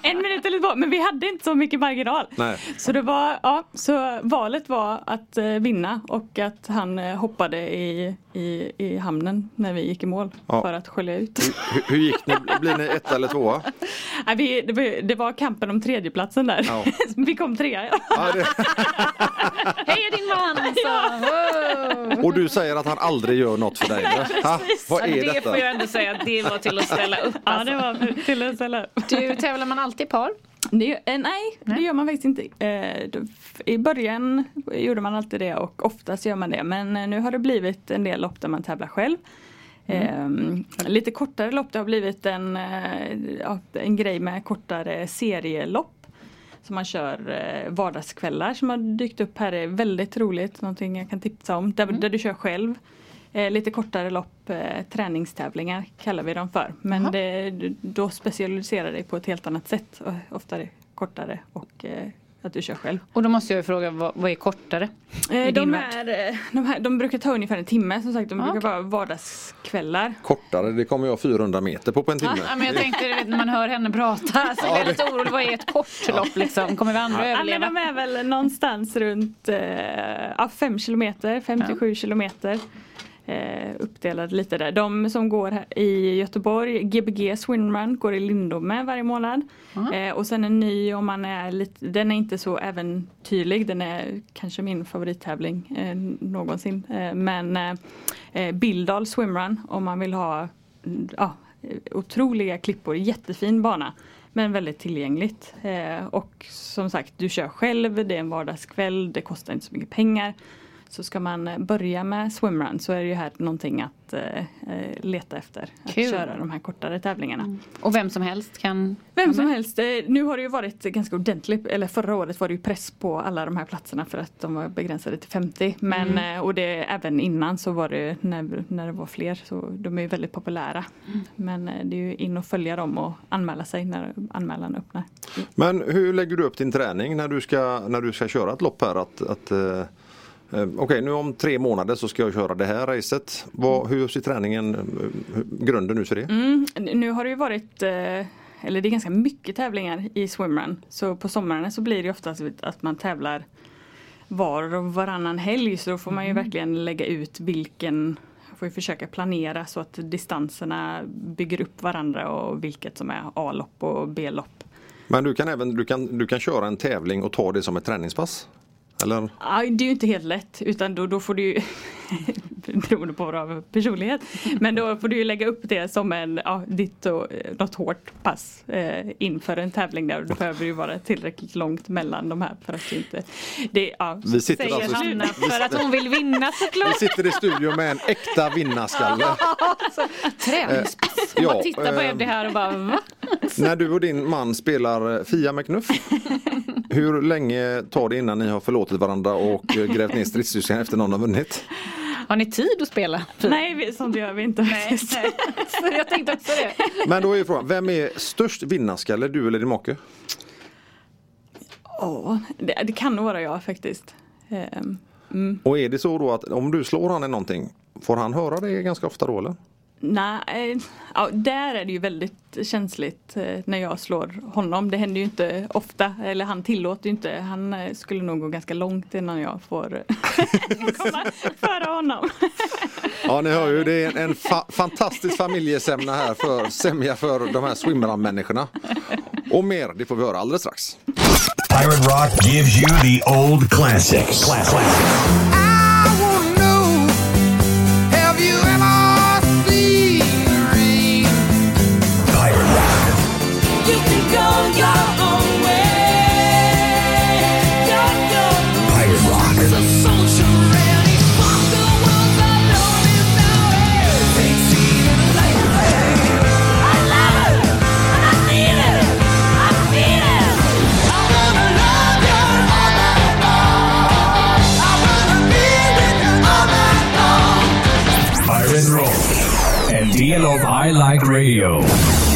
en minut eller två, men vi hade inte så mycket marginal. Nej. Så det var, ja, så valet var att eh, vinna och att han eh, hoppade i, i, i hamnen när vi gick i mål Ja. för att skölja ut. Hur, hur gick ni? Blir ni ett eller tvåa? Nej, vi, det, var, det var kampen om tredjeplatsen där. Ja. vi kom trea. Ja. Ja, det, Hej din man! Så, wow. och du säger att han aldrig gör något för dig? eller? Ha, vad Ja, är det detta? får jag ändå säga att det var till att ställa upp. Ja, Alltså. det var till att ställa upp. Du, tävlar man alltid i par? Det, eh, nej, det Nej. gör man faktiskt inte. Eh, då- I början gjorde man alltid det och oftast gör man det. Men eh, nu har det blivit en del lopp där man tävlar själv. Eh, lite kortare lopp, det har blivit en, en grej med kortare serielopp. Som man kör eh, vardagskvällar som har dykt upp här är väldigt roligt. Någonting jag kan tipsa om. Där, där du kör själv. Eh, lite kortare lopp, eh, träningstävlingar kallar vi dem för. Men det, då specialiserar dig på ett helt annat sätt. Och Ofta är det kortare och eh, att du kör själv. Och då måste jag ju fråga, vad, vad är kortare? Eh, de, är, eh, de, här, de brukar ta ungefär en timme som sagt. De Ah, brukar okej. vara vardagskvällar. Kortare, det kommer jag 400 meter på på en timme. Ja, men jag tänkte vet, när man hör henne prata så är jag lite orolig. Vad är ett kort lopp liksom? Kommer vi andra Ja, men överleva? de är väl någonstans runt eh, ja, 5 kilometer, 57 kilometer. Eh, uppdelade lite där. De som går i Göteborg, Gbg Swimrun, går i Lindome varje månad. Eh, och sen en ny om man är lite, den är inte så äventyrlig, den är kanske min favorittävling eh, någonsin. Eh, men eh, eh, Bildal Swimrun om man vill ha mm, ja, otroliga klippor, jättefin bana. Men väldigt tillgängligt. Eh, och som sagt, du kör själv, det är en vardagskväll, det kostar inte så mycket pengar. Så ska man börja med swimrun så är det ju här någonting att eh, eh leta efter. Att Kul. köra de här kortare tävlingarna. Och vem som helst kan Vem som helst. Eh, Nu har det ju varit ganska ordentligt, eller förra året var det ju press på alla de här platserna för att de var begränsade till 50. Men eh, och det även innan så var det när, när det var fler så de är ju väldigt populära. Men eh, det är ju in och följa dem och anmäla sig när anmälan öppnar. Men hur lägger du upp din träning när du ska, när du ska köra ett lopp här? Att, att, eh, eh, Okej, nu om tre månader så ska jag köra det här racet. Vad, hur ser träningen, eh, grunden ut för det? Mm, nu har det ju varit eh, eller det är ganska mycket tävlingar i swimrun. Så på somrarna så blir det oftast att man tävlar var och varannan helg. Så då får man ju verkligen lägga ut vilken får ju försöka planera så att distanserna bygger upp varandra och vilket som är A-lopp och B-lopp. Men du kan även du kan, du kan köra en tävling och ta det som ett träningspass? Eller? Ja, det är ju inte helt lätt utan då, då får du ju beroende på för personlighet. Men då får du ju lägga upp det som en, ja, ditt och, eh, något hårt pass eh, inför en tävling där och då behöver det ju vara tillräckligt långt mellan de här för att det inte det, ja, Vi sitter Säger alltså Hanna för att hon vill vinna vi såklart. sitter i studion med en äkta vinnarskalle. Träningspass. ja, Ja, Man tittar på eh, Eddie här och bara va? När du och din man spelar eh, Fia med knuff. Hur länge tar det innan ni har förlåtit varandra och eh, grävt ner stridsyxan efter någon har vunnit? Har ni tid att spela? Nej, sånt gör vi inte. Nej, nej. Så jag tänkte också det. Men då är frågan, vem är störst vinnarskalle, du eller din make? Ja, det, det kan nog vara jag faktiskt. Ehm, Och är det så då att om du slår han i någonting, får han höra det ganska ofta då eller? Nej, eh, ja, där är det ju väldigt känsligt eh, när jag slår honom. Det händer ju inte ofta, eller han tillåter ju inte. Han eh, skulle nog gå ganska långt innan jag får komma före honom. Ja ni hör ju, det är en, en fa- fantastisk familjesämja här för sämja för de här swimrun-människorna. Och mer, det får vi höra alldeles strax. Pirate Rock gives you the old classics. Classic. Of I Like Radio.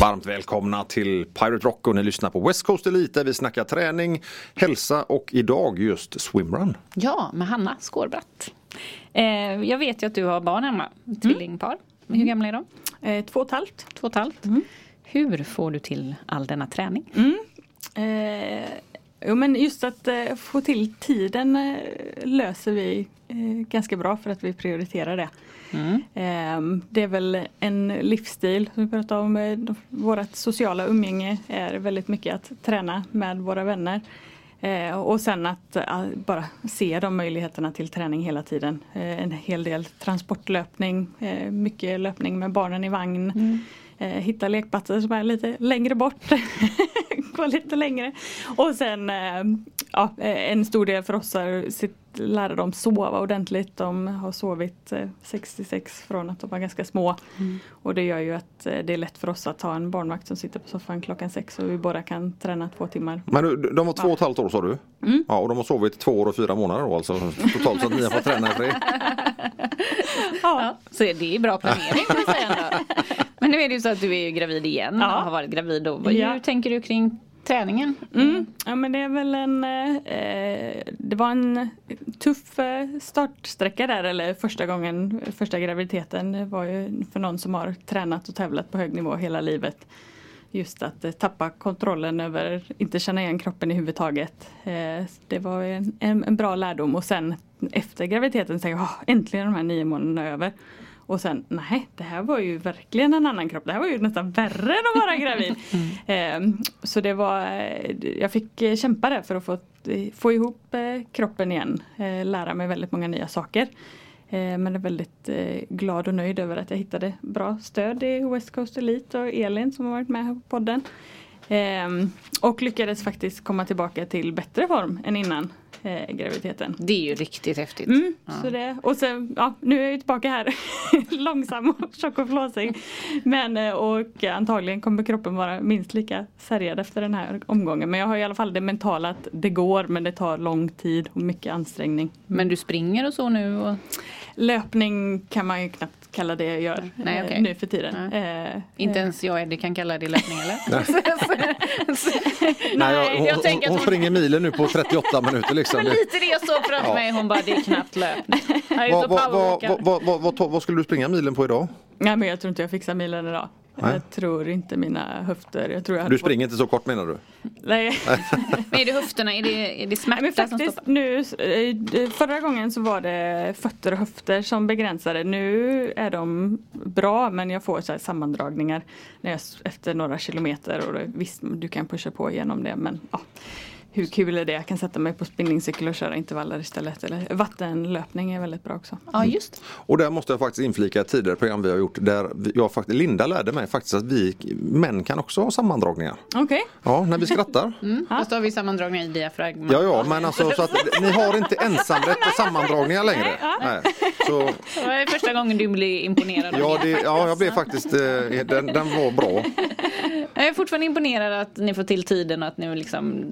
Varmt välkomna till Pirate Rock och ni lyssnar på West Coast Elite där vi snackar träning, hälsa och idag just swimrun. Ja, med Hanna Skårbratt. Eh, jag vet ju att du har barn hemma, tvillingpar. Hur gamla är de? Eh, två och ett halvt. Två och ett halvt. Hur får du till all denna träning? Eh, jo men just att eh, få till tiden eh, löser vi eh, ganska bra för att vi prioriterar det. Eh, det är väl en livsstil som vi pratade om. Eh, vårt sociala umgänge är väldigt mycket att träna med våra vänner. Eh, och sen att eh, bara se de möjligheterna till träning hela tiden. En hel del transportlöpning, mycket löpning med barnen i vagn. Eh, hitta lekplatser som är lite längre bort. Gå lite längre. Och sen eh, ja, eh, en stor del för oss är att lära dem sova ordentligt. De har sovit eh, 66 från att de var ganska små. Och det gör ju att eh, det är lätt för oss att ha en barnvakt som sitter på soffan klockan sex och vi båda kan träna två timmar. Men du, de var två och ett halvt år sa du? Ja, och de har sovit två år och fyra månader då alltså totalt så att ni har fått träna i fred. Ja, så det är bra planering kan man säga. Men nu är det ju så att du är gravid igen Ja. och har varit gravid då. Hur Ja. tänker du kring träningen? Mm. Ja men det är väl en eh, Det var en tuff eh, startsträcka där eller första gången Första graviditeten var ju för någon som har tränat och tävlat på hög nivå hela livet Just att eh, tappa kontrollen över Inte känna igen kroppen i huvud taget eh, Det var en, en, en bra lärdom och sen Efter graviditeten säger jag "Ah, äntligen de här nio månaderna över och sen, nej, det här var ju verkligen en annan kropp. Det här var ju nästan värre än att vara gravid. Eh, så det var, jag fick eh, kämpa där för att få, få ihop eh, kroppen igen. Eh, lära mig väldigt många nya saker. Eh, men är väldigt eh, glad och nöjd över att jag hittade bra stöd i West Coast Elite och Elin som har varit med här på podden. Ehm, och lyckades faktiskt komma tillbaka till bättre form än innan. Eh, graviditeten. Det är ju riktigt häftigt. Mm, så det, och sen, ja, nu är jag ju tillbaka här långsam och tjock och flåsig. Men eh, och antagligen kommer kroppen vara minst lika sargad efter den här omgången. Men jag har i alla fall det mentala att det går men det tar lång tid och mycket ansträngning. Men du springer och så nu? Och... Löpning kan man ju knappt kalla det jag gör Nej, eh, okej. nu för tiden. Eh, Inte eh, ens jag Eddie kan kalla det löpning eller? Nej, jag, hon, jag hon, hon hon- springer milen nu på 38 minuter liksom. Men lite det jag såg framför Ja. mig. Hon bara, det är knappt löpning. Vad, vad, to- vad skulle du springa milen på idag? Nej men jag tror inte jag fixar milen idag. Nej. Jag tror inte mina höfter. Jag tror jag Du springer inte så kort menar du? Nej. Men är det höfterna? Är det, är det smärta Men som faktiskt stoppar? nu, eh, förra gången så var det fötter och höfter som begränsade. Nu är de bra men jag får så här sammandragningar när jag, efter några kilometer och det, visst du kan pusha på igenom det men ja, hur kul är det? Jag kan sätta mig på spinningcykel och köra intervaller istället. Eller vattenlöpning är väldigt bra också. Ja, just Och där måste jag faktiskt inflika ett tidigare program vi har gjort där jag faktiskt, Linda lärde mig faktiskt att vi män kan också ha sammandragningar. Okej, Ja, när vi skrattar. mm. Fast då har vi sammandragningar i diafragma. Ja, ja, men alltså så att ni har inte ensamrätt på sammandragningar längre. Nej. Så, Det var första gången du blev imponerad ja, det. det, ja, jag blev faktiskt, eh, den, den var bra. Jag är fortfarande imponerad att ni får till tiden och att ni, liksom,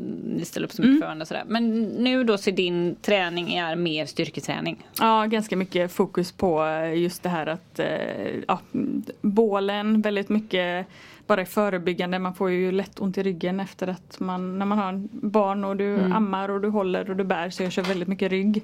ni ställer upp så mycket för varandra. och Sådär. Men nu då så din träning är mer styrketräning. Ja, ganska mycket fokus på eh, just det här att eh, ja, bålen, väldigt mycket bara i förebyggande. Man får ju lätt ont i ryggen efter att man, när man har barn och du ammar och du håller och du bär så jag kör väldigt mycket rygg.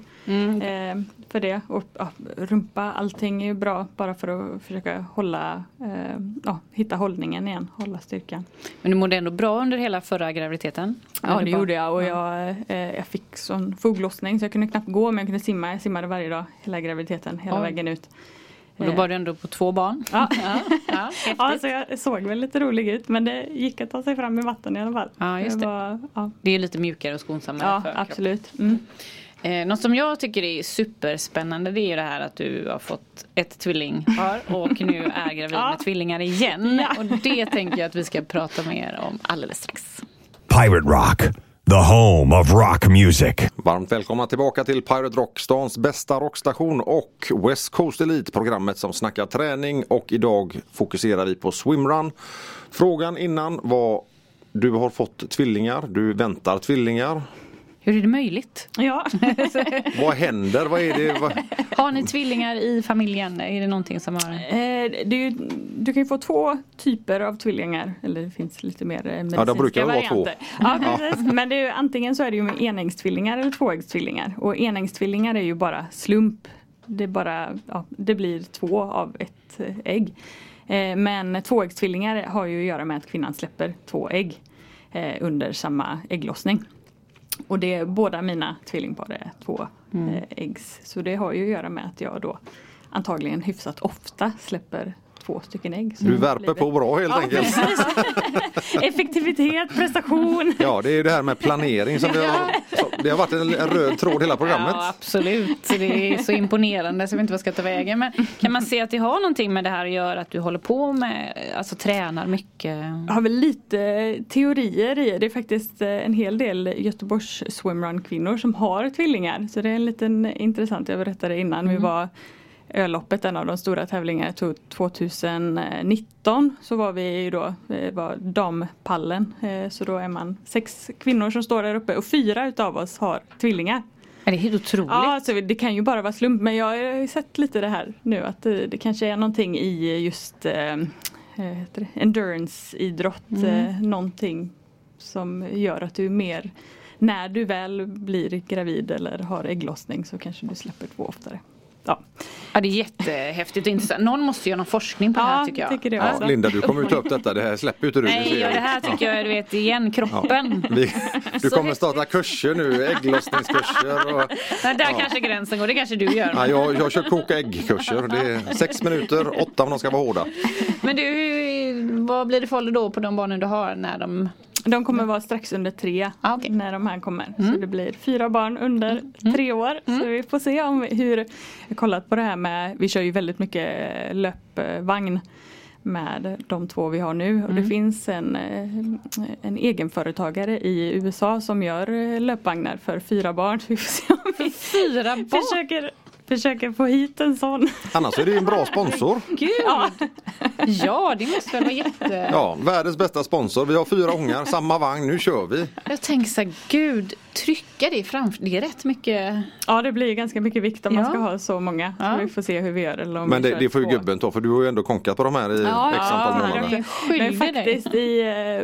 Eh, för det. Och ja, rumpa, allting är ju bra bara för att försöka hålla, eh, ja, hitta hållningen igen, hålla styrkan. Men du mådde ändå bra under hela förra graviditeten? Ja det bara- gjorde jag och Ja. jag, eh, jag fick sån foglossning så jag kunde knappt gå men jag kunde simma. Jag simmade varje dag hela graviditeten, hela Oj. vägen ut. Och då Eh, var du ändå på två barn? Ja. ja, ja. Ja, så jag såg väl lite rolig ut men det gick att ta sig fram i vatten i alla fall. Ja, just det. Var, ja, Det är lite mjukare och skonsammare ja för kroppen. absolut. Mm. Eh, något som jag tycker är superspännande det är ju det här att du har fått ett tvillingpar och nu är gravid Ja. med tvillingar igen. Ja. Och det tänker jag att vi ska prata mer om alldeles strax. Pirate Rock, the home of rock music. Varmt välkomna tillbaka till Pirate Rock, stans bästa rockstation och West Coast Elite, programmet som snackar träning och idag fokuserar vi på swimrun. Frågan innan var du har fått tvillingar, du väntar tvillingar. Hur är det möjligt? Ja. Vad händer? Vad är det? Vad... Har ni tvillingar i familjen? Är det någonting som har... Eh, det är ju, du kan ju få två typer av tvillingar. Eller det finns lite mer eh, medicinska Ja, det brukar vara två. varianter. Ja, precis. Men det är ju, antingen så är det ju med enäggstvillingar eller tvåäggstvillingar. Och enäggstvillingar är ju bara slump. Det, är bara, ja, det blir två av ett eh, ägg. Eh, men tvåäggstvillingar har ju att göra med att kvinnan släpper två ägg eh, under samma ägglossning. Och det är båda mina tvillingpar är två eh, äggs. Så det har ju att göra med att jag då antagligen hyfsat ofta släpper två stycken ägg. Så Du värper på bra helt Ja, enkelt. Effektivitet, prestation. Ja, det är ju det här med planering som vi har, det har varit en, röd tråd hela programmet. Ja absolut, det är så imponerande så jag vet inte vad jag ska ta vägen. Men kan man se att det har någonting med det här att göra att du håller på med, alltså tränar mycket? Jag har väl lite teorier i det. är faktiskt eh, en hel del Göteborgs swimrun kvinnor som har tvillingar. Så det är en liten intressant, jag berättade innan, vi var Öloppet, en av de stora tävlingarna, tog 2019 så var vi ju då eh, var dampallen. Eh, Så då är man sex kvinnor som står där uppe och fyra utav oss har tvillingar. Är det helt otroligt? Ja, alltså, det kan ju bara vara slump men jag har ju sett lite det här nu att det, det kanske är någonting i just eh, eh, endurance-idrott. Eh, någonting som gör att du är mer när du väl blir gravid eller har ägglossning så kanske du släpper två oftare. Ja, Ja, det är jättehäftigt och intressant. Någon måste göra någon forskning på det här ja tycker jag. tycker det Ja, också. Linda, du kommer ju ta upp detta. Det här släpper ju inte du. Nej, ja, det här tycker jag du vet igen, kroppen. Vi, du kommer starta kurser nu, ägglossningskurser. Och, Nej, där kanske gränsen går, det kanske du gör. ja, jag, jag kör koka äggkurser. Det är sex minuter, åtta om de ska vara hårda. Men du, vad blir det för ålder då på de barnen du har när de... De kommer vara strax under tre Ah, okej. när de här kommer. Så det blir fyra barn under tre år. Så vi får se om hur, jag har kollat på det här med, vi kör ju väldigt mycket löpvagn. med de två vi har nu. Och det finns en, eh, en egenföretagare i USA som gör eh, löpvagnar för fyra barn. Så vi får se om vi Fyra barn. försöker, försöker få hit en sån. Annars är det ju en bra sponsor. Gud! Ja. det måste väl vara jätte... Ja, världens bästa sponsor. Vi har fyra ångar, samma vagn, nu kör vi. Jag tänker så här, gud, trycka det framför. Det är rätt mycket. Ja det blir ganska mycket vikt om man Ja. ska ha så många. Ja. Så vi får se hur vi gör. Eller om Men vi det, det får ju gubben ta för du har ju ändå konkat på de här i Ja, x antal ja, månader. Men dig. faktiskt i,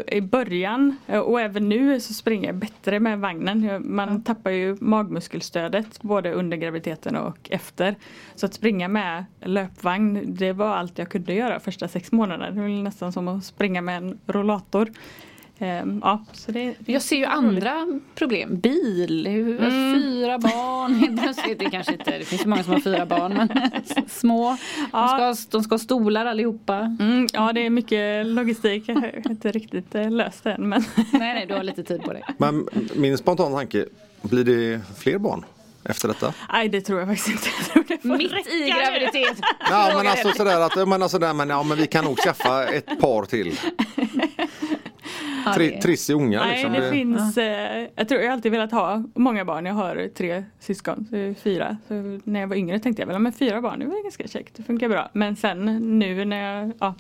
eh, i början eh, och även nu så springer jag bättre med vagnen. Man tappar ju magmuskelstödet både under graviditeten och efter. Så att springa med löpvagn det var allt jag kunde göra första sex månaderna. Det var nästan som att springa med en rollator. Ehm, Ja, så det, Jag ser ju andra problem. Bil, Mm. fyra barn. Det kanske inte, det finns ju många som har fyra barn men små. De ska, de ska ha stolar allihopa. Mm, ja det är mycket logistik. Jag har inte riktigt eh, löst det än. Men Nej, nej, du har lite tid på dig. Men min spontana tanke, blir det fler barn efter detta? nej det tror jag faktiskt inte. Jag tror det får Mitt räcka i graviditet. Ja men alltså sådär att, men alltså där, men, ja, men vi kan nog skaffa ett par till. Tri, det- trissiga ungar Nej liksom. det Det- finns, eh, jag tror jag alltid velat ha många barn. Jag har tre syskon, så fyra. Så när jag var yngre tänkte jag väl, men fyra barn det var ganska käckt, det funkar bra. Men sen nu när jag, ja,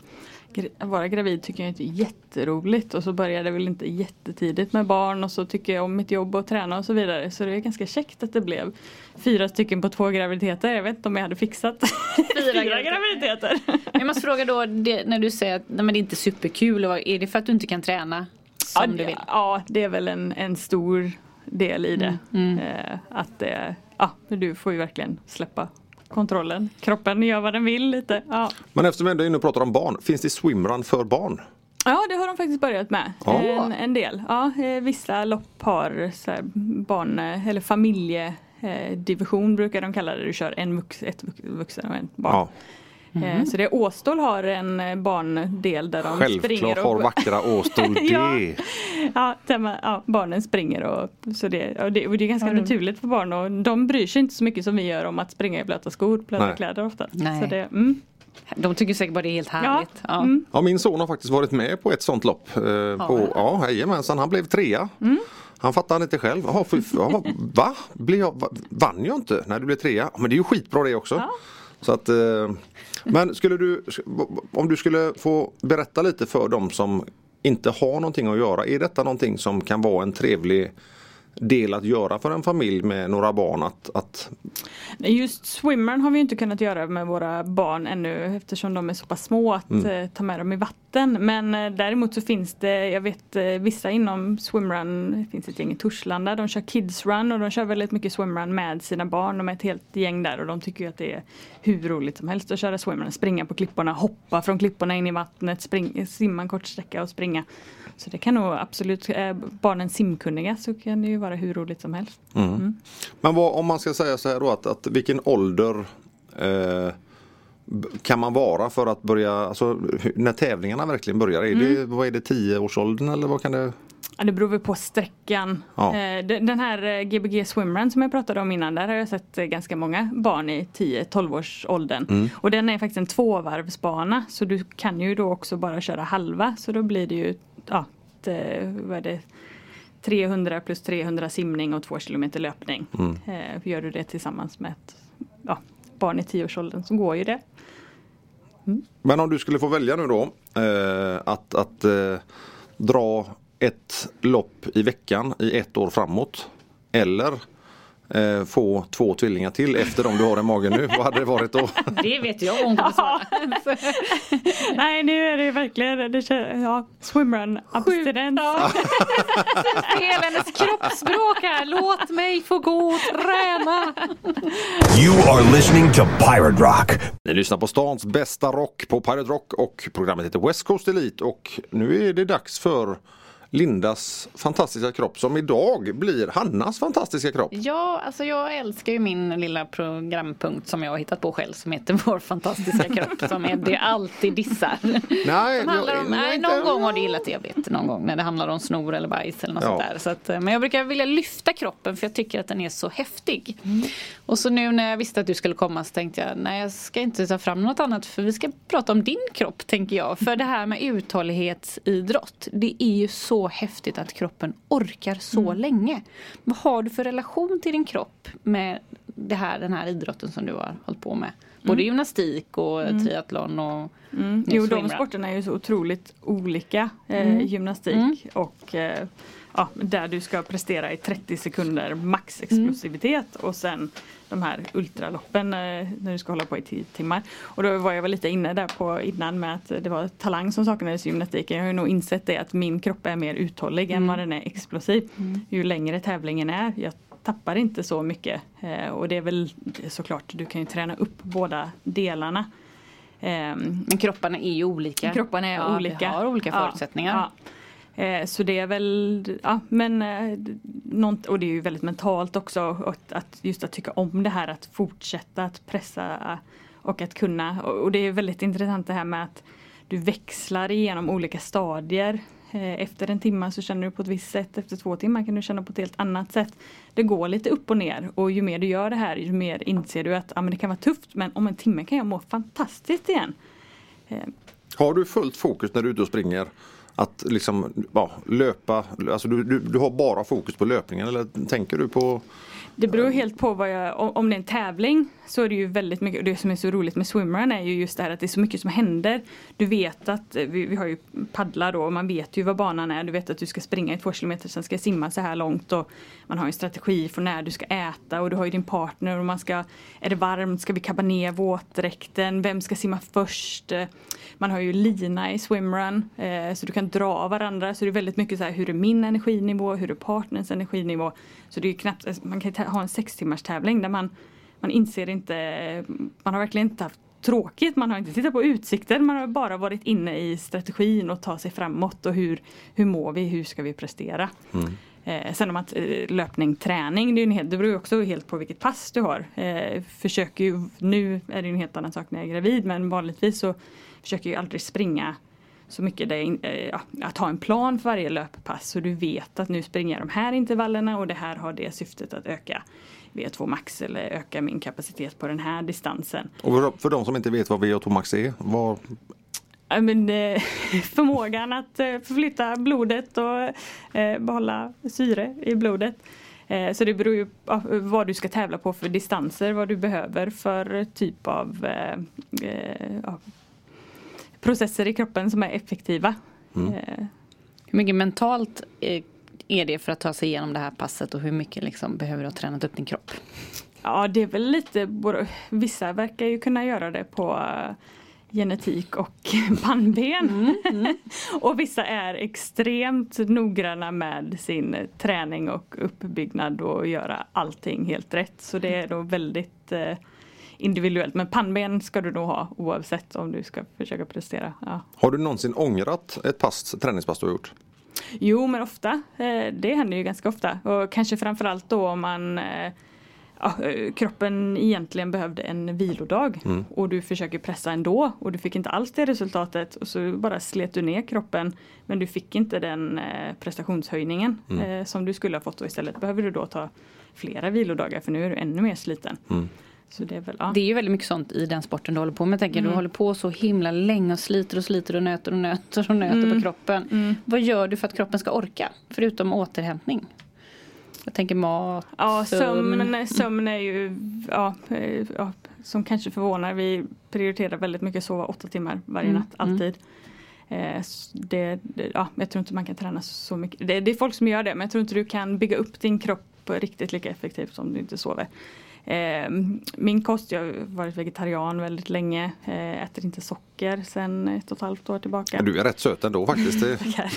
att vara gravid tycker jag inte är jätteroligt och så började jag väl inte jättetidigt med barn och så tycker jag om mitt jobb och träna och så vidare. Så det är ganska käckt att det blev fyra stycken på två graviditeter. Jag vet inte om jag hade fixat fyra, graviditeter. Jag måste fråga då, det, när du säger att nej, men det är inte superkul, är det för att du inte kan träna som ja, du vill? Ja, det är väl en, en stor del i det. Mm, Eh, att det, ja, du får ju verkligen släppa kontrollen. Kroppen gör vad den vill lite. Ja. Men eftersom vi ändå är inne och pratar om barn, finns det swimrun för barn? ja, det har de faktiskt börjat med. Ja. En, en del. Ja, eh, vissa lopp har barn eller familjedivision brukar de kalla det. Du kör en vux, ett vux- vuxen och en barn. Ja, Eh, Så det är Åstol har en eh, barndel där de springer självklart har vackra Åstol det. Ja. Ja, ja, barnen springer och, så det, och det, och det är ganska naturligt för barn och de bryr sig inte så mycket som vi gör om att springa i blöta skor, blöta Nej. kläder ofta. Nej. Så det, mm, De tycker säkert bara det är helt ja, härligt. Ja. Mm, Ja, min son har faktiskt varit med på ett sånt lopp. Eh, på, ja, jajamensan, han blev trea. Han fattade inte själv. Jaha, fy, ja, va? Blev jag, va? Vann jag inte? Nej, du blev trea. Ja, Men det är ju skitbra det också. Så att, eh, men skulle du, om du skulle få berätta lite för dem som inte har någonting att göra. Är detta någonting som kan vara en trevlig del att göra för en familj med några barn? Att, att, Just swimmern har vi inte kunnat göra med våra barn ännu eftersom de är så pass små att eh, ta med dem i vatten. Men eh, däremot så finns det, jag vet eh, vissa inom swimrun, det finns ett gäng i Torslanda, de kör kids run och de kör väldigt mycket swimrun med sina barn. De är ett helt gäng där och de tycker ju att det är hur roligt som helst att köra swimrun. Springa på klipporna, hoppa från klipporna in i vattnet, spring, simma en kort sträcka och springa. Så det kan nog absolut, är barnen simkunniga så kan det ju vara hur roligt som helst. Men vad, om man ska säga så här då att, att vilken ålder eh, kan man vara för att börja, alltså när tävlingarna verkligen börjar? Är det, vad är det, 10-årsåldern eller vad kan det? Ja, det beror väl på sträckan. Ja. Eh, de- Den här eh, Gbg Swimrun som jag pratade om innan, där har jag sett eh, ganska många barn i 10-12 års åldern. Och den är faktiskt en tvåvarvsbana så du kan ju då också bara köra halva så då blir det ju ja, eh, vad är det, 300 plus 300 simning och 2 kilometer löpning. Eh, Gör du det tillsammans med ett ja, barn i 10-årsåldern så går ju det. Men om du skulle få välja nu då eh, att, att eh, dra ett lopp i veckan i ett år framåt eller eh, få två tvillingar till efter de du har i magen nu. Vad hade det varit då? Det vet jag kommer svara. Nej nu är det verkligen det, kän- ja, swimrun abstinens. Hela hennes kroppsspråk här. Låt mig få gå och träna. You are listening to Pirate Rock. Ni lyssnar på stans bästa rock på Pirate Rock och programmet heter West Coast Elite och nu är det dags för Lindas fantastiska kropp som idag blir Hannas fantastiska kropp. Ja, alltså jag älskar ju min lilla programpunkt som jag har hittat på själv som heter Vår fantastiska kropp som Eddie alltid dissar. Nej, Som handlar om, jag- nej, någon gång har det gillat det, jag vet. Någon gång när det handlar om snor eller bajs eller något Ja. sånt där. Så att, eh, men jag brukar vilja lyfta kroppen för jag tycker att den är så häftig. Och så nu när jag visste att du skulle komma så tänkte jag nej jag ska inte ta fram något annat för vi ska prata om din kropp tänker jag. För det här med uthållighetsidrott det är ju så häftigt att kroppen orkar så länge. Vad har du för relation till din kropp med det här, den här idrotten som du har hållit på med? Både gymnastik och triathlon och Mm. Jo, de sporterna är ju så otroligt olika. Eh, Mm. Gymnastik och eh, ja, där du ska prestera i 30 sekunder max explosivitet och sen de här ultraloppen eh, när du ska hålla på i 10 timmar. Och då var jag väl lite inne där på innan med att det var talang som saknades i gymnastiken. Jag har ju nog insett det att min kropp är mer uthållig än vad den är explosiv. Ju längre tävlingen är. Jag tappar inte så mycket eh, och det är väl såklart du kan ju träna upp båda delarna. Ehm, Men kropparna är ju olika. Kropparna är ja, olika. Vi har olika Ja, förutsättningar. ja. Eh, Så det är väl, ja men eh, nånt- och det är ju väldigt mentalt också att, att just att tycka om det här att fortsätta att pressa och att kunna och och det är väldigt intressant det här med att du växlar igenom olika stadier. Eh, efter en timme så känner du på ett visst sätt, efter två timmar kan du känna på ett helt annat sätt. Det går lite upp och ner och ju mer du gör det här ju mer inser du att ja, men det kan vara tufft men om en timme kan jag må fantastiskt igen. Eh. Har du fullt fokus när du är ute och springer? Att liksom ja, löpa, alltså du, du, du har bara fokus på löpningen eller tänker du på det beror helt på vad jag, om- det är en tävling så är det ju väldigt mycket, och det som är så roligt med swimrun är ju just det här att det är så mycket som händer. Du vet att, eh, vi, vi har ju paddlar då och man vet ju vad banan är. Du vet att du ska springa i två kilometer, sen ska jag simma så här långt och man har en strategi för när du ska äta och du har ju din partner och man ska, är det varmt, ska vi kabba ner våtdräkten, vem ska simma först? Man har ju lina i swimrun eh, så du kan dra varandra så det är väldigt mycket så här hur är min energinivå, hur är partners energinivå. Så det är ju knappt, alltså, man kan ju ha en sex timmars tävling där man, man inser inte, man har verkligen inte haft tråkigt, man har inte tittat på utsikter, man har bara varit inne i strategin och ta sig framåt och hur, hur mår vi, hur ska vi prestera. Eh, sen om att eh, löpning, träning, det, är en helt, det beror också helt på vilket pass du har. Eh, försöker ju, nu är det en helt annan sak när jag är gravid men vanligtvis så försöker jag aldrig springa så mycket. Det, eh, ja, att ha en plan för varje löppass så du vet att nu springer jag de här intervallerna och det här har det syftet att öka V2 max eller öka min kapacitet på den här distansen. Och för, de som inte vet vad VO2 max är, vad, Ja, men, eh, förmågan att eh, förflytta blodet och eh, behålla syre i blodet. Så det beror ju på vad du ska tävla på för distanser, vad du behöver för typ av processer i kroppen som är effektiva. Eh, Hur mycket mentalt eh, är det för att ta sig igenom det här passet och hur mycket liksom behöver du ha tränat upp din kropp? Ja, det är väl lite, vissa verkar ju kunna göra det på eh, genetik och pannben. och vissa är extremt noggranna med sin träning och uppbyggnad och göra allting helt rätt. Så det är då väldigt eh, individuellt. Men pannben ska du nog ha oavsett om du ska försöka prestera. Ja. har du någonsin ångrat ett pass, träningspass du har gjort? Jo men ofta. Eh, det händer ju ganska ofta. Och kanske framförallt då om man eh, ja, eh, kroppen egentligen behövde en vilodag och du försöker pressa ändå och du fick inte alls det resultatet och så bara slet du ner kroppen men du fick inte den eh, prestationshöjningen eh, som du skulle ha fått och istället behöver du då ta flera vilodagar för nu är du ännu mer sliten. Så det är väl, ja. Det är ju väldigt mycket sånt i den sporten du håller på med. Jag tänker, Du håller på så himla länge och sliter och sliter och nöter och nöter och nöter på kroppen. Vad gör du för att kroppen ska orka? Förutom återhämtning. Jag tänker mat, Ja, sömn. sömn, sömn är ju, ja, eh, ja, som kanske förvånar. Vi prioriterar väldigt mycket sova åtta timmar varje Mm, natt, alltid. Eh, det, ja, jag tror inte man kan träna så mycket. Det, det är folk som gör det, men jag tror inte du kan bygga upp din kropp riktigt lika effektivt som du inte sover. Eh, min kost, jag har varit vegetarian väldigt länge, eh, äter inte socker sedan ett och ett halvt år tillbaka. Du är rätt söt ändå faktiskt. Det,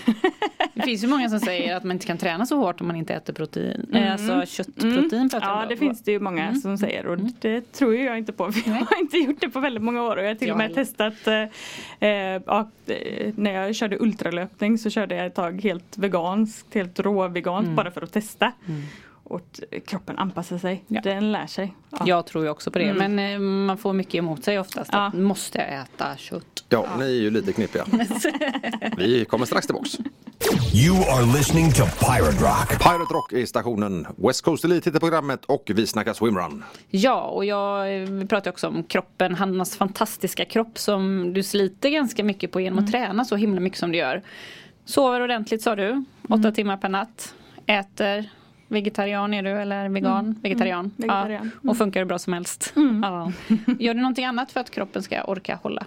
Det finns ju många som säger att man inte kan träna så hårt om man inte äter protein. Eh, Alltså köttprotein pratar Ja jag det finns det ju många som säger och det tror jag inte på. För jag har inte gjort det på väldigt många år och jag har till Jag och med heller. testat eh, eh, ja, när jag körde ultralöpning så körde jag ett tag helt veganskt, helt råveganskt bara för att testa. Och kroppen anpassar sig, Ja. den lär sig. Ja. Jag tror ju också på det. Men eh, man får mycket emot sig oftast. Ja. Att måste jag äta kött? Ja, ni är ju lite knepiga. Vi kommer strax tillbaks. You are listening to Pirate Rock. Pirate Rock är stationen. West Coast Elite heter programmet och vi snackar swimrun. Ja, och jag eh, vi pratar också om kroppen. Hannas fantastiska kropp som du sliter ganska mycket på genom att träna så himla mycket som du gör. Sover ordentligt sa du, åtta timmar per natt. Äter Vegetarian är du eller vegan? Vegetarian. vegetarian. Ja. Och funkar hur bra som helst. Ja. Gör du någonting annat för att kroppen ska orka hålla?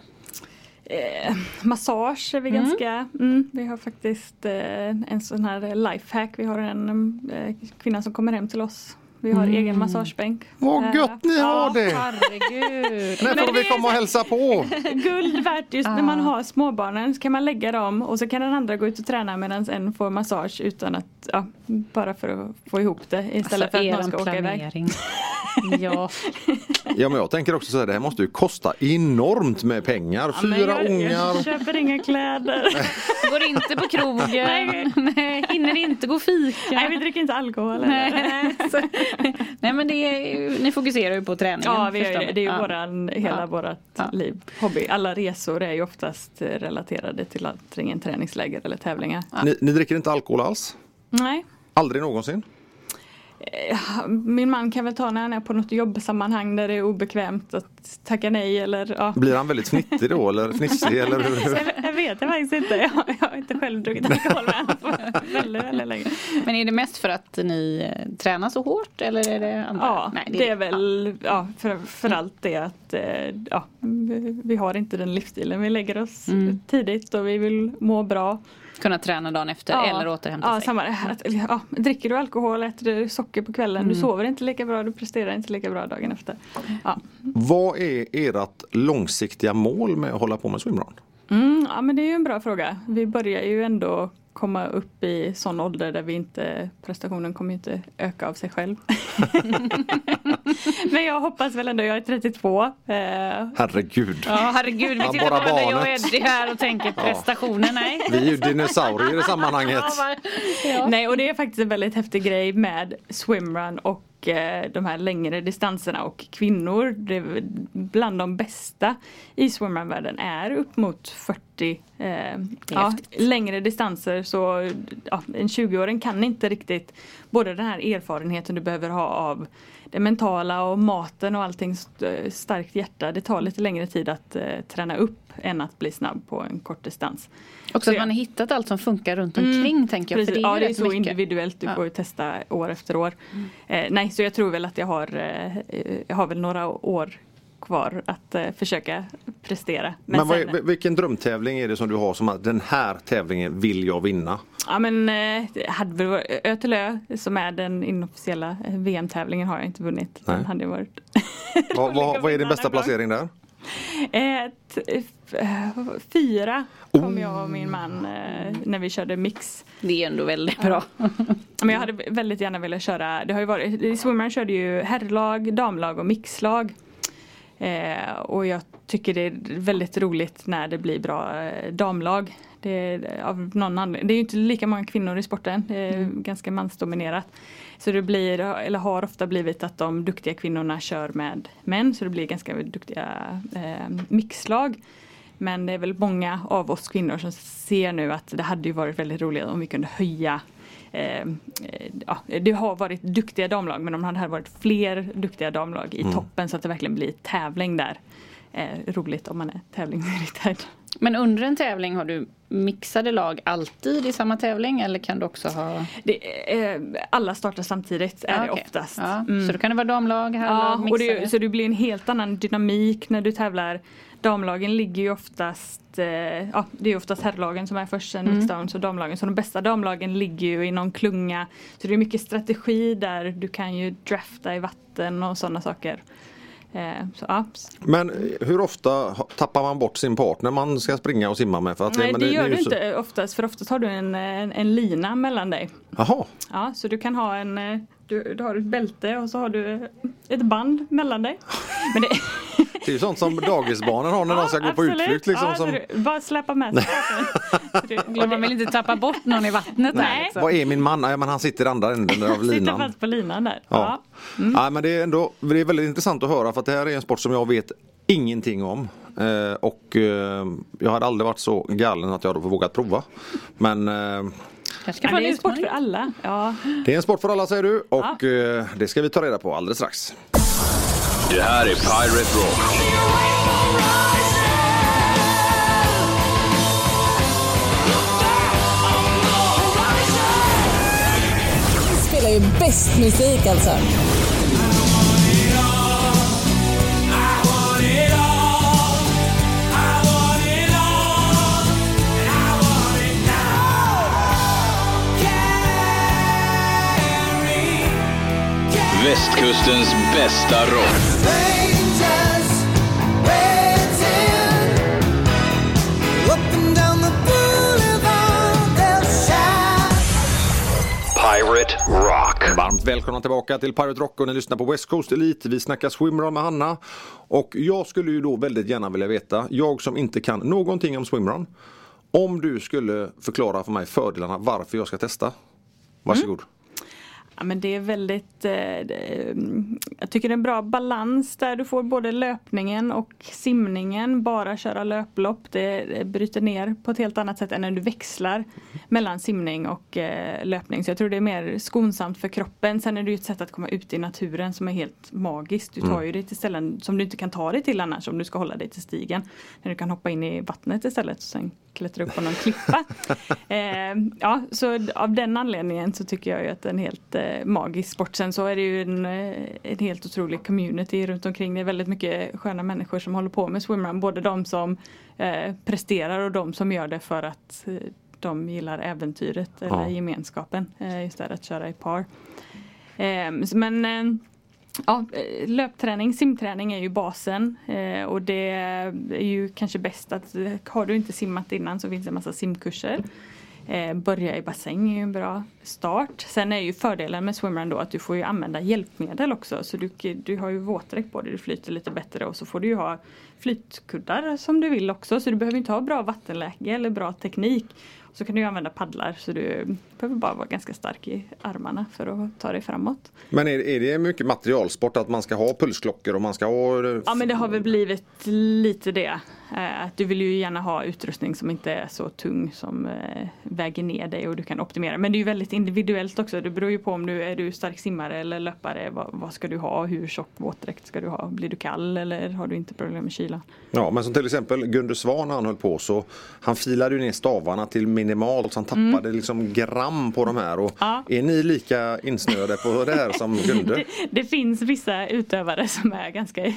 Eh, massage är vi ganska, mm, vi har faktiskt eh, en sån här lifehack. Vi har en eh, kvinna som kommer hem till oss. Vi har egen massagebänk. Vad Eh, gött ni har det! Herregud. När får vi komma och hälsa på? Guld värt just när man har småbarnen så kan man lägga dem och så kan den andra gå ut och träna medan en får massage utan att, ja, bara för att få ihop det istället för att någon ska åka iväg. planering. ja. Ja, men jag tänker också så här, det här måste ju kosta enormt med pengar. Ja, Fyra jag, ungar. Jag köper inga kläder. Går inte på krogen. Nej. Nej. Hinner inte gå fika. Nej vi dricker inte alkohol. eller? Nej. Nej men det är, ni fokuserar ju på träningen. Ja, vi det. vi. Det är ju Ja. våran, hela Ja. vårat Ja. liv. Hobby. Alla resor är ju oftast eh, relaterade till antingen träningsläger eller tävlingar. Ni, ni dricker inte alkohol alls? Nej. Aldrig någonsin? Eh, Min man kan väl ta när han är på något jobbsammanhang där det är obekvämt att tacka nej eller ja. Blir han väldigt fnittig då eller fnissig eller hur? Jag, jag vet det faktiskt inte. Jag, jag har inte själv druckit alkohol med honom väldigt, väldigt länge. Men är det mest för att ni eh, tränar så hårt eller är det andra? Ja, Nej, det, är väl ja, för, för allt det att eh, ja, vi- vi har inte den livsstilen. Vi lägger oss Mm. tidigt och vi vill må bra. Kunna träna dagen efter Ja. eller återhämta ja, sig. Samma, att, ja, dricker du alkohol, äter du socker på kvällen, Mm. du sover inte lika bra, du presterar inte lika bra dagen efter. Ja. Vad är ert långsiktiga mål med att hålla på med swimrun? Mm, ja men det är ju en bra fråga. Vi börjar ju ändå komma upp i sån ålder där vi inte, prestationen kommer inte öka av sig själv. men jag hoppas väl ändå, jag är 32. Eh, Herregud. Ja herregud, vi tittar bara på jag och barnet. Eddie här och tänker prestationer, nej. Vi är ju dinosaurier i sammanhanget. Ja. Nej och det är faktiskt en väldigt häftig grej med swimrun och de här längre distanserna och kvinnor. Det, bland de bästa i swimrunvärlden är upp mot 40 eh, ja, längre distanser. Så ja, en 20-åring kan inte riktigt både den här erfarenheten du behöver ha av det mentala och maten och allting st- starkt hjärta. Det tar lite längre tid att eh, träna upp än att bli snabb på en kort distans. Också att man har hittat allt som funkar runt omkring tänker jag. För Precis. det är ja, det är så mycket. individuellt. Du Ja. får ju testa år efter år. Eh, nej, så jag tror väl att jag har, eh, eh, jag har väl några år kvar att eh, försöka prestera. Men vad sen- vilken drömtävling är det som du har som att den här tävlingen vill jag vinna? Ja men eh, hade väl varit Ö till Ö som är den inofficiella eh, VM-tävlingen har jag inte vunnit. Den Nej. hade varit Vad, vad, vad är din bästa placering där? Eh, t- f- eh, fyra kom jag och min man eh, när vi körde mix. Det är ändå väldigt bra. Men jag hade väldigt gärna velat köra, det har ju varit, i Swimrun körde ju herrlag, damlag och mixlag. Eh, och jag tycker det är väldigt roligt när det blir bra eh, damlag. Det är, av någon anledning. det är ju inte lika många kvinnor i sporten, det är ganska mansdominerat. Så det blir, eller har ofta blivit att de duktiga kvinnorna kör med män så det blir ganska duktiga eh, mixlag. Men det är väl många av oss kvinnor som ser nu att det hade ju varit väldigt roligt om vi kunde höja eh, eh, ja, det har varit duktiga damlag men om det hade varit fler duktiga damlag i toppen så att det verkligen blir tävling där. Eh, roligt om man är tävlingsinriktad. Men under en tävling har du mixade lag alltid i samma tävling eller kan du också ha? Det, eh, alla startar samtidigt är Ja, det oftast. Ja, Mm. Så då kan det vara damlag, Ja, herrlag, och det, mixade? så det blir en helt annan dynamik när du tävlar. Damlagen ligger ju oftast, eh, ja det är oftast herrlagen som är först, sen Mm. mixdowns och damlagen. Så de bästa damlagen ligger ju i någon klunga. Så det är mycket strategi där, du kan ju drafta i vatten och sådana saker. Eh, så, ja. Men hur ofta tappar man bort sin partner man ska springa och simma med? För att Nej men det gör är du så- inte oftast för oftast har du en, en, en lina mellan dig. Jaha, Ja, så du kan ha en, eh, du, du har ett bälte och så har du ett band mellan dig. Men det, det är ju sånt som dagisbarnen har när de ska gå på utflykt. Liksom, ja, som, bara släppa med sig Man vill inte tappa bort någon i vattnet Nej. här. Liksom. Vad är min man? Nej, men han sitter i andra änden av Sitter linan. fast på linan där. Ja. Ja. Ja, men det är ändå det är väldigt intressant att höra för att det här är en sport som jag vet ingenting om. Eh, och eh, jag hade aldrig varit så galen att jag hade vågat prova. Men eh, Kanske få det är en sport för alla. Ja. det är en sport för alla säger du och eh, det ska vi ta reda på alldeles strax. Det här är Pirate Rock. spelar ju bäst musik alltså. Västkustens bästa rock. Pirate Rock. Varmt välkomna tillbaka till Pirate Rock och ni lyssnar på West Coast Elite. Vi snackar swimrun med Hanna. Och jag skulle ju då väldigt gärna vilja veta, jag som inte kan någonting om swimrun. Om du skulle förklara för mig fördelarna varför jag ska testa. Varsågod. Ja, men det är väldigt, eh, mm, jag tycker det är en bra balans där du får både löpningen och simningen. Bara köra löplopp, det, bryter ner på ett helt annat sätt än när du växlar mellan simning och eh, löpning. Så jag tror det är mer skonsamt för kroppen. Sen är det ju ett sätt att komma ut i naturen som är helt magiskt. Du tar ju dig till ställen som du inte kan ta dig till annars om du ska hålla dig till stigen. När du kan hoppa in i vattnet istället och sen klättra upp på någon klippa. eh, ja, så av den anledningen så tycker jag ju att det är en helt eh, magisk sport. Sen så är det ju en, eh, en helt otrolig community runt omkring. Det är väldigt mycket sköna människor som håller på med swimrun. Både de som eh, presterar och de som gör det för att eh, de gillar äventyret eller Ja. gemenskapen eh, istället att köra i par. Eh, men eh, Ja, eh, löpträning, simträning är ju basen eh, och det är ju kanske bäst att eh, har du inte simmat innan så finns det en massa simkurser. Eh, börja i bassäng är ju en bra start. Sen är ju fördelen med swimrun då att du får ju använda hjälpmedel också. Så du, du har ju våtdräkt på dig, du flyter lite bättre och så får du ju ha flytkuddar som du vill också. Så du behöver inte ha bra vattenläge eller bra teknik. Så kan du ju använda paddlar så du behöver bara vara ganska stark i armarna för att ta dig framåt. Men är, är det mycket materialsport att man ska ha pulsklockor och man ska ha eh, Ja men det har väl blivit lite det. Eh, Att du vill ju gärna ha utrustning som inte är så tung som eh, väger ner dig och du kan optimera. Men det är ju väldigt individuellt också. Det beror ju på om du är du stark simmare eller löpare. Vad, vad ska du ha? Hur tjock våtdräkt ska du ha? Blir du kall eller har du inte problem med kylan? Ja men som till exempel Gunde Svan han höll på så Han filade ju ner stavarna till minimalt så han tappade liksom gram på de här. Och Mm. Ja. Är ni lika insnöade på det här som Gunde? Det, det finns vissa utövare som är ganska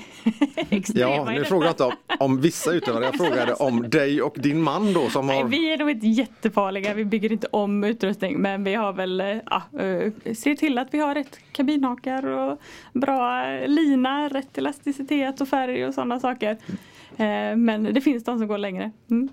extrema Ja, nu frågar jag inte om, om vissa utövare. Jag frågade om dig och din man då som Nej, har vi är nog inte jättefarliga. Vi bygger inte om utrustning. Men vi har väl, eh, ja, eh, ser till att vi har rätt kabinhakar och bra lina, rätt elasticitet och färg och sådana saker. Eh, Men det finns de som går längre. Mm.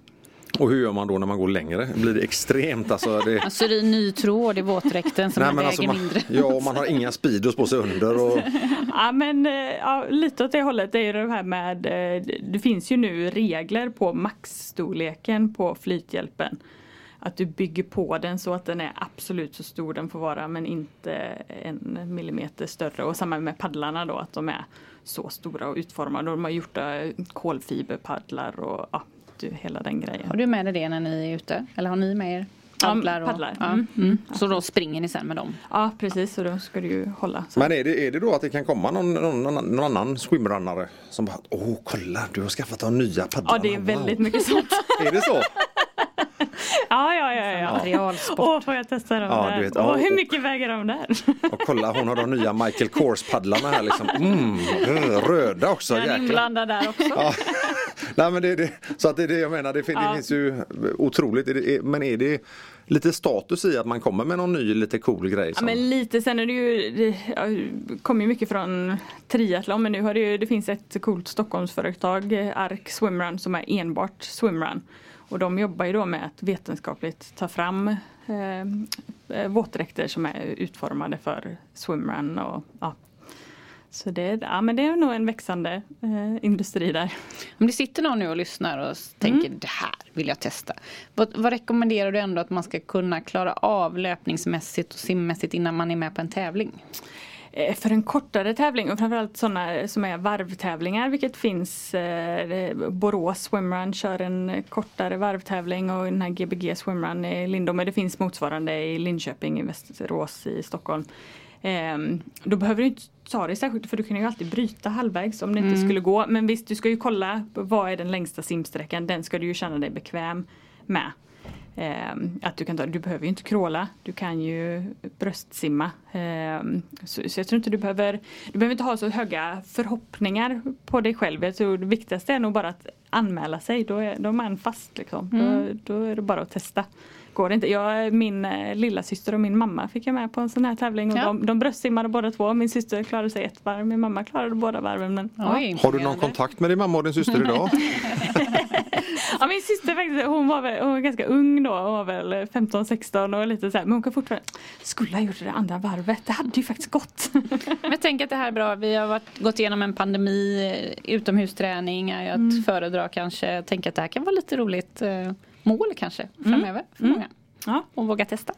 Och hur gör man då när man går längre? Blir det extremt? Alltså, det... Man syr i ny tråd i våtdräkten som Nej, väger men alltså man, mindre. ja, och man har inga speedos på sig under. Och, Ja men eh, ja, lite åt det hållet. Det är ju det här med, eh, det finns ju nu regler på maxstorleken på flythjälpen. Att du bygger på den så att den är absolut så stor den får vara men inte en millimeter större. Och samma med paddlarna då att de är så stora och utformade. Och de har gjort eh, kolfiberpaddlar och ja, du, hela den grejen. Har du med dig det när ni är ute? Eller har ni med er paddlar? och- paddlar. Ja. Mm. Mm. Så då springer ni sen med dem? Ja precis, så då ska du ju hålla. Så. men är det, är det då att det kan komma någon, någon, någon, annan swimrunnare som bara Åh kolla du har skaffat de nya paddlarna. Ja det är väldigt wow. mycket sånt. Är det så? Ja ja ja. ja. Materialsport. Åh, får jag testa dem Ja, där? du vet, Åh, hur och- mycket väger de där? Och kolla hon har de nya Michael Kors paddlarna här liksom. Mm, röda också. Är han Jäklar. inblandad där också? Ja. Nej, men det, det, så att det är det jag menar. Det, det Ja. finns ju otroligt. Är det- är- Men är det lite status i att man kommer med någon ny lite cool grej? Ja, Som, men lite sen är det ju, det ja, kommer ju mycket från triathlon men nu har det ju, det finns ett coolt Stockholmsföretag, Ark Swimrun som är enbart swimrun. Och de jobbar ju då med att vetenskapligt ta fram eh, eh, våtdräkter som är utformade för swimrun och ja. Så det, ja, men det är nog en växande eh, industri där. Om det sitter någon nu och lyssnar och tänker det här vill jag testa. Vad, vad rekommenderar du ändå att man ska kunna klara av löpningsmässigt och simmässigt innan man är med på en tävling? Eh, För en kortare tävling och framförallt sådana som är varvtävlingar vilket finns eh, Borås Swimrun kör en kortare varvtävling och den här Gbg Swimrun i Lindome. Det finns motsvarande i Linköping, i Västerås, i Stockholm. Ehm, då behöver du inte ta det särskilt för du kan ju alltid bryta halvvägs om det inte skulle gå. Men visst, du ska ju kolla vad är den längsta simsträckan. Den ska du ju känna dig bekväm med. Ehm, att du, kan ta, du behöver ju inte kråla, du kan ju bröstsimma. Ehm, så, så jag tror inte du behöver, du behöver inte ha så höga förhoppningar på dig själv. Jag tror det viktigaste är nog bara att anmäla sig, då är, då är man fast. Liksom. Då, då är det bara att testa. Går inte. Jag, min eh, lilla syster och min mamma fick jag med på en sån här tävling och Ja. de, de bröstsimmade båda två. Min syster klarade sig ett varv, min mamma klarade båda varven. Men, ja. Oj, har du någon kontakt med din mamma och din syster idag? Ja, min syster faktiskt, hon var, väl, hon var ganska ung då, hon var väl 15-16 och lite så här, men hon kan fortfarande, skulle ha gjort det andra varvet, det hade ju faktiskt gått. Men jag tänker att det här är bra. Vi har varit, gått igenom en pandemi, eh, utomhusträning är ju att Mm. föredra kanske. Jag tänker att det här kan vara lite roligt eh, mål kanske framöver för många. Mm. Ja. Och våga testa.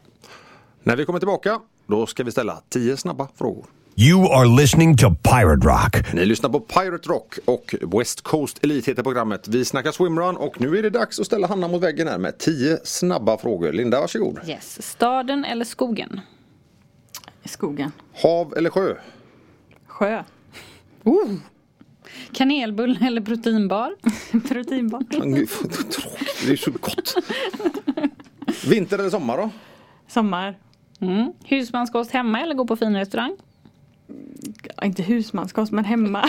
När vi kommer tillbaka, då ska vi ställa 10 snabba frågor. You are listening to Pirate Rock. Ni lyssnar på Pirate Rock och West Coast Elite heter programmet. Vi snackar swimrun och nu är det dags att ställa Hanna mot väggen här med 10 snabba frågor. Linda, varsågod. Yes. Staden eller skogen? Skogen. Hav eller sjö? Sjö. Kanelbulle eller proteinbar? Proteinbar. Det är så gott. Vinter eller sommar då? Sommar. Mm. Husmanskost hemma eller gå på fin restaurang? Inte husmanskost men hemma.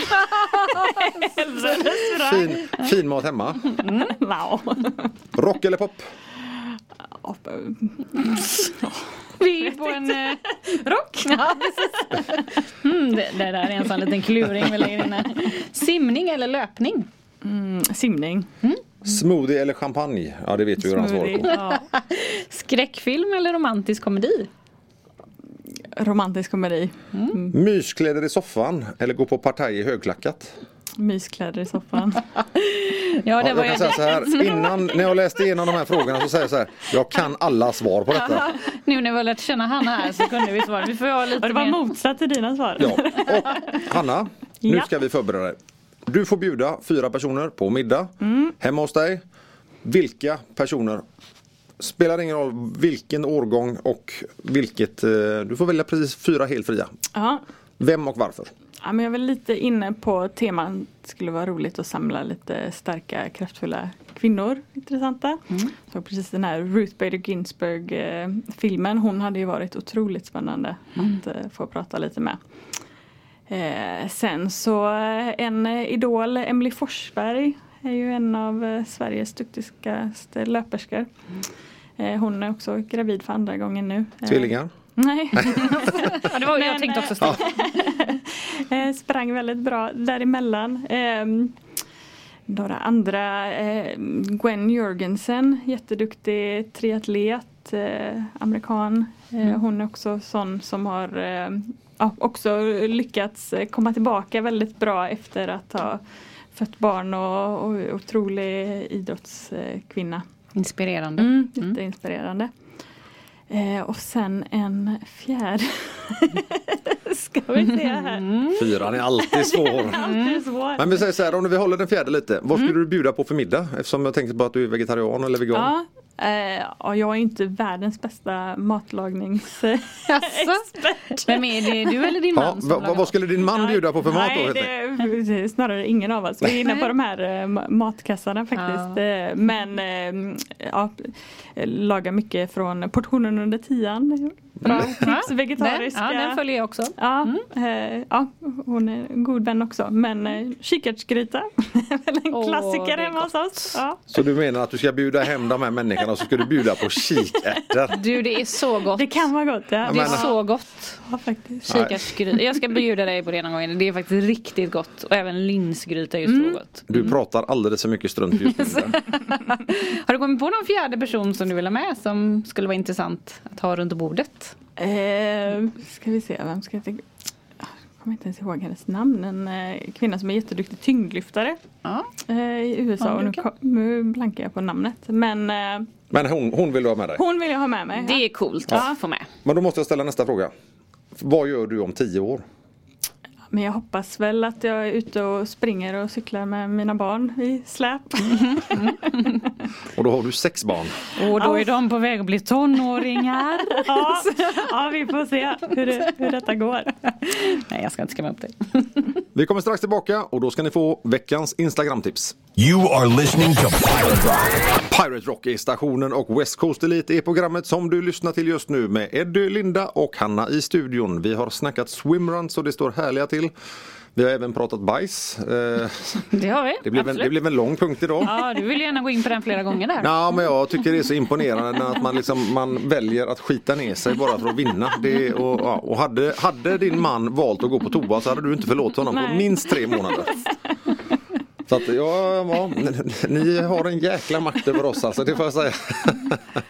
Fin, fin mat hemma. No. Rock eller pop? Vi är på en eh, rock. Ja. Mm, det, det där är en sån liten kluring vi lägger in här. Simning eller löpning? Mm, simning. Smoothie eller champagne? Ja, det vet vi hur han svarar på. Ja. Skräckfilm eller romantisk komedi? Romantisk komedi. Myskläder i soffan eller gå på partaj i högklackat? Myskläder i soffan. Ja, Ja, det jag var kan ju säga så här, innan när jag läste igenom de här frågorna så säger jag så här, jag kan alla svar på detta. Nu när vi har lärt känna Hanna här så kunde vi svara. Vi får ha Och lite det var mer. motsatt till dina svar. Ja, och Hanna, nu Ja. ska vi förbereda dig. Du får bjuda fyra personer på middag Mm. hemma hos dig. Vilka personer? Spelar ingen roll vilken årgång och vilket. eh, Du får välja precis fyra helt fria. Ja. Vem och varför? Ja, men jag är väl lite inne på temat det skulle vara roligt att samla lite starka kraftfulla kvinnor. Intressanta. Så precis den här Ruth Bader Ginsburg eh, filmen. Hon hade ju varit otroligt spännande att eh, få prata lite med. Eh, sen så en idol, Emily Forsberg är ju en av Sveriges duktigaste löperskor. Eh, hon är också gravid för andra gången nu. Tvillingar? Nej. Ja, det var, jag Men, tänkte också. Eh, sprang väldigt bra däremellan. Eh, några andra, eh, Gwen Jorgensen, jätteduktig triatlet, eh, amerikan. Eh, Hon är också sån som har eh, också lyckats komma tillbaka väldigt bra efter att ha fött barn och, och otrolig idrottskvinna. Inspirerande. Mm, jätteinspirerande. Eh, och sen en fjärde. Ska vi se här. Fyran är alltid svår. Alltid svår. Men vi säger så här, om vi håller den fjärde lite. Vad skulle du bjuda på för middag? Eftersom jag tänkte på att du är vegetarian eller vegan. Ja, ja, jag är inte världens bästa matlagnings... Jaså? Vem är det? Du eller din Ja, man? som vad, vad skulle din man bjuda på för mat då? Nej, det är snarare ingen av oss. Vi är inne på de här eh, ma- matkassarna faktiskt. Eh, Men eh, ja, lagar mycket från portionen under tian. Bra Ja, tips. Vegetariska. Den, ja, den följer jag också. Ja, eh, ja, hon är en god vän också. Men eh, kikärtsgryta är väl en Åh, klassiker hemma hos oss. Ja. Så du menar att du ska bjuda hem de här människorna och så ska du bjuda på kikärtor? Du, det är så gott. Det kan vara gott. Ja, Det är men- så gott. ja faktiskt. Kikärtsgryta. Jag ska bjuda dig på det någon gång. Det är faktiskt riktigt gott. Och även linsgryta är ju så gott. Du pratar alldeles för mycket strunt just nu. Har du kommit på någon fjärde person som du vill ha med som skulle vara intressant att ha runt bordet? Eh, ska vi se, vem ska jag tänka? Jag kommer inte ens ihåg hennes namn. En eh, kvinna som är jätteduktig tyngdlyftare Ja. eh, i USA. Ja, och nu, nu blankar jag på namnet. Men eh, Men hon, hon vill du ha med dig. hon vill jag ha med mig. Det är coolt Ja. att få med. Men då måste jag ställa nästa fråga. Vad gör du om tio år? Men jag hoppas väl att jag är ute och springer och cyklar med mina barn i släp. Och då har du sex barn. Och då är de på väg att bli tonåringar. ja, ja, vi får se hur, det, hur detta går. Nej, jag ska inte skrämma upp dig. Vi kommer strax tillbaka och då ska ni få veckans Instagram-tips. You are listening to Pirate Rock. Pirate Rock är stationen och West Coast Elite är programmet som du lyssnar till just nu med Eddie, Linda och Hanna i studion. Vi har snackat swimruns och det står härliga till. Vi har även pratat bajs. Eh, Det har vi. Det blev, en, det blev en lång punkt idag. Ja, du vill gärna gå in på den flera gånger där. Ja, men jag tycker det är så imponerande att man, liksom, man väljer att skita ner sig bara för att vinna. Det, och ja, och hade, hade din man valt att gå på toa så hade du inte förlåtit honom på Nej. minst tre månader. Så att ja, ja, ni har en jäkla makt över oss alltså, det får jag säga.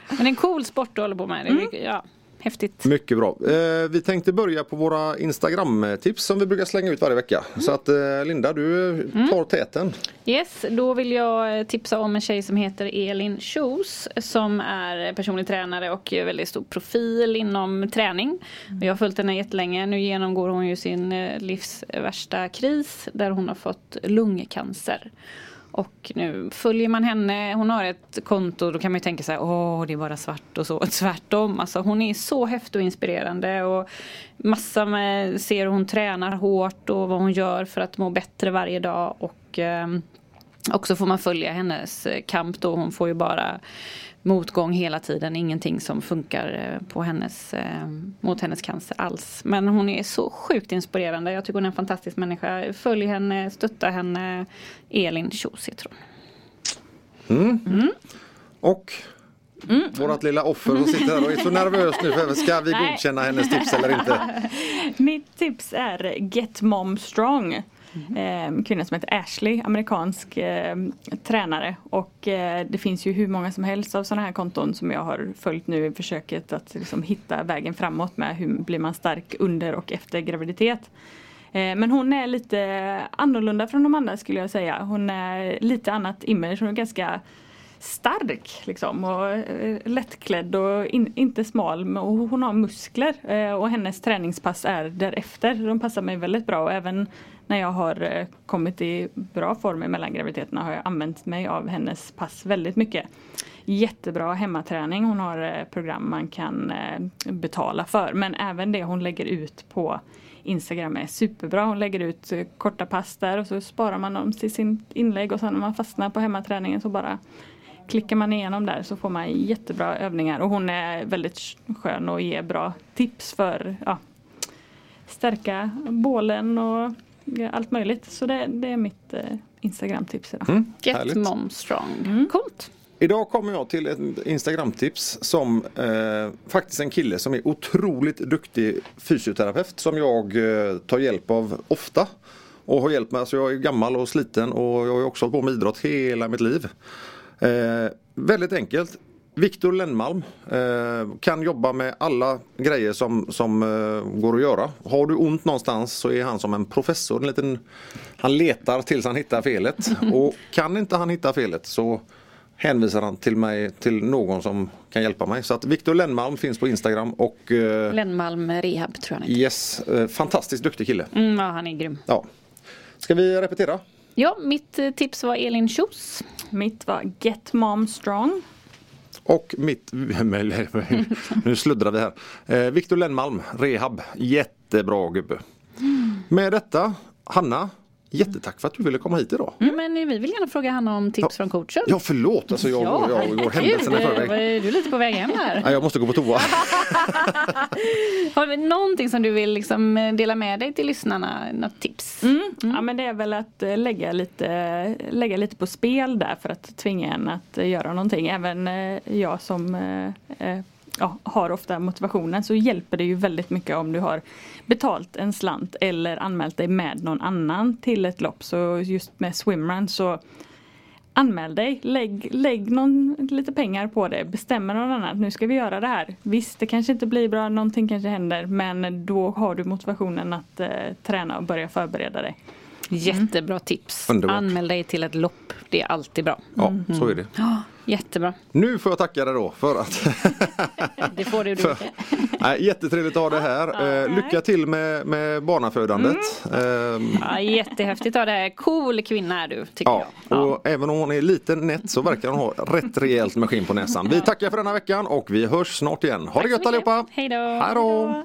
Men en cool sport du håller på med. Mycket, ja, häftigt. Mycket bra. Eh, vi tänkte börja på våra Instagram-tips som vi brukar slänga ut varje vecka. Så att eh, Linda, du tar täten. Yes, då vill jag tipsa om en tjej som heter Elin Schoos som är personlig tränare och väldigt stor profil inom träning. Och Jag har följt henne jättelänge. Nu genomgår hon ju sin eh, livs värsta kris där hon har fått lungcancer. Och nu följer man henne, hon har ett konto, då kan man ju tänka sig åh det är bara svart och så. Tvärtom, alltså hon är så häftig och inspirerande och massa med, ser hur hon tränar hårt och vad hon gör för att må bättre varje dag och eh, också får man följa hennes eh, kamp då. Hon får ju bara motgång hela tiden. Ingenting som funkar eh, på hennes, eh, mot hennes cancer alls. Men hon är så sjukt inspirerande. Jag tycker hon är en fantastisk människa. Följ henne, stötta henne. Elin Kjos heter hon. Och vårt lilla offer som sitter här och är så nervös nu för ska vi godkänna hennes tips eller inte? Mitt tips är Get Mom Strong. Mm-hmm. Eh, kvinna som heter Ashley, amerikansk eh, tränare. Och eh, det finns ju hur många som helst av sådana här konton som jag har följt nu i försöket att liksom, hitta vägen framåt med hur blir man stark under och efter graviditet. Eh, Men hon är lite annorlunda från de andra skulle jag säga. Hon är lite annat image. Hon är ganska stark liksom och eh, lättklädd och in, inte smal och hon har muskler eh, och hennes träningspass är därefter. De passar mig väldigt bra och även när jag har eh, kommit i bra form mellan graviditeterna har jag använt mig av hennes pass väldigt mycket. Jättebra hemmaträning. Hon har program man kan betala för men även det hon lägger ut på Instagram är superbra. Hon lägger ut korta pass där och så sparar man dem till sin inlägg och sen när man fastnar på hemmaträningen så bara klickar man igenom där så får man jättebra övningar och hon är väldigt skön och ger bra tips för ja, stärka bålen och allt möjligt. Så det, det är mitt eh, Instagram-tips idag. Mm, Get härligt. mom strong. Coolt. Idag kommer jag till ett Instagram-tips som eh, faktiskt en kille som är otroligt duktig fysioterapeut som jag eh, tar hjälp av ofta. Och har hjälpt mig, alltså jag är gammal och sliten och jag har också hållit på med idrott hela mitt liv. Eh, väldigt enkelt. Viktor Lennmalm eh, kan jobba med alla grejer som, som eh, går att göra. Har du ont någonstans så är han som en professor. En liten, han letar tills han hittar felet. Och kan inte han hitta felet så hänvisar han till mig till någon som kan hjälpa mig. Så att Viktor Lennmalm finns på Instagram och eh, Lennmalm Rehab tror jag han heter. yes, eh, fantastiskt duktig kille. Mm, ja, han är grym. Ja. Ska vi repetera? Ja, mitt eh, tips var Elin Kjos. Mitt var Get Mom Strong. Och mitt, nu sluddrar vi här. Eh, Viktor Lennmalm, Rehab, jättebra gubbe. Med detta, Hanna, Jättetack för att du ville komma hit idag. Mm, Men vi vill gärna fråga Hanna om tips från coachen. Ja förlåt, alltså jag, jag, jag går händelserna i förväg. Du är lite på väg hem här. Nej, jag måste gå på toa. Har du någonting som du vill liksom dela med dig till lyssnarna? Något tips? Mm. Ja men det är väl att eh, lägga lite, lägga lite på spel där för att tvinga en att eh, göra någonting. Även eh, jag som ja, har ofta motivationen så hjälper det ju väldigt mycket om du har betalt en slant eller anmält dig med någon annan till ett lopp. Så just med swimrun så Anmäl dig, lägg, lägg någon, lite pengar på det, bestämmer någon annan nu ska vi göra det här. Visst, det kanske inte blir bra, någonting kanske händer men då har du motivationen att eh, träna och börja förbereda dig. Jättebra tips. Underbart. Anmäl dig till ett lopp. Det är alltid bra. Ja, så är det. Ja, jättebra. Nu får jag tacka dig då för att Det får du. För-. Nej, jättetrevligt att ha det här. Eh, lycka till med, med barnafödandet. Ehm, Ja, jättehäftigt av det här. Cool kvinna är du, tycker Ja, jag. och även om hon är lite nätt så verkar hon ha rätt rejält med skinn på näsan. Vi tackar för denna veckan och vi hörs snart igen. Ha det gött allihopa! Hej då! Hej då!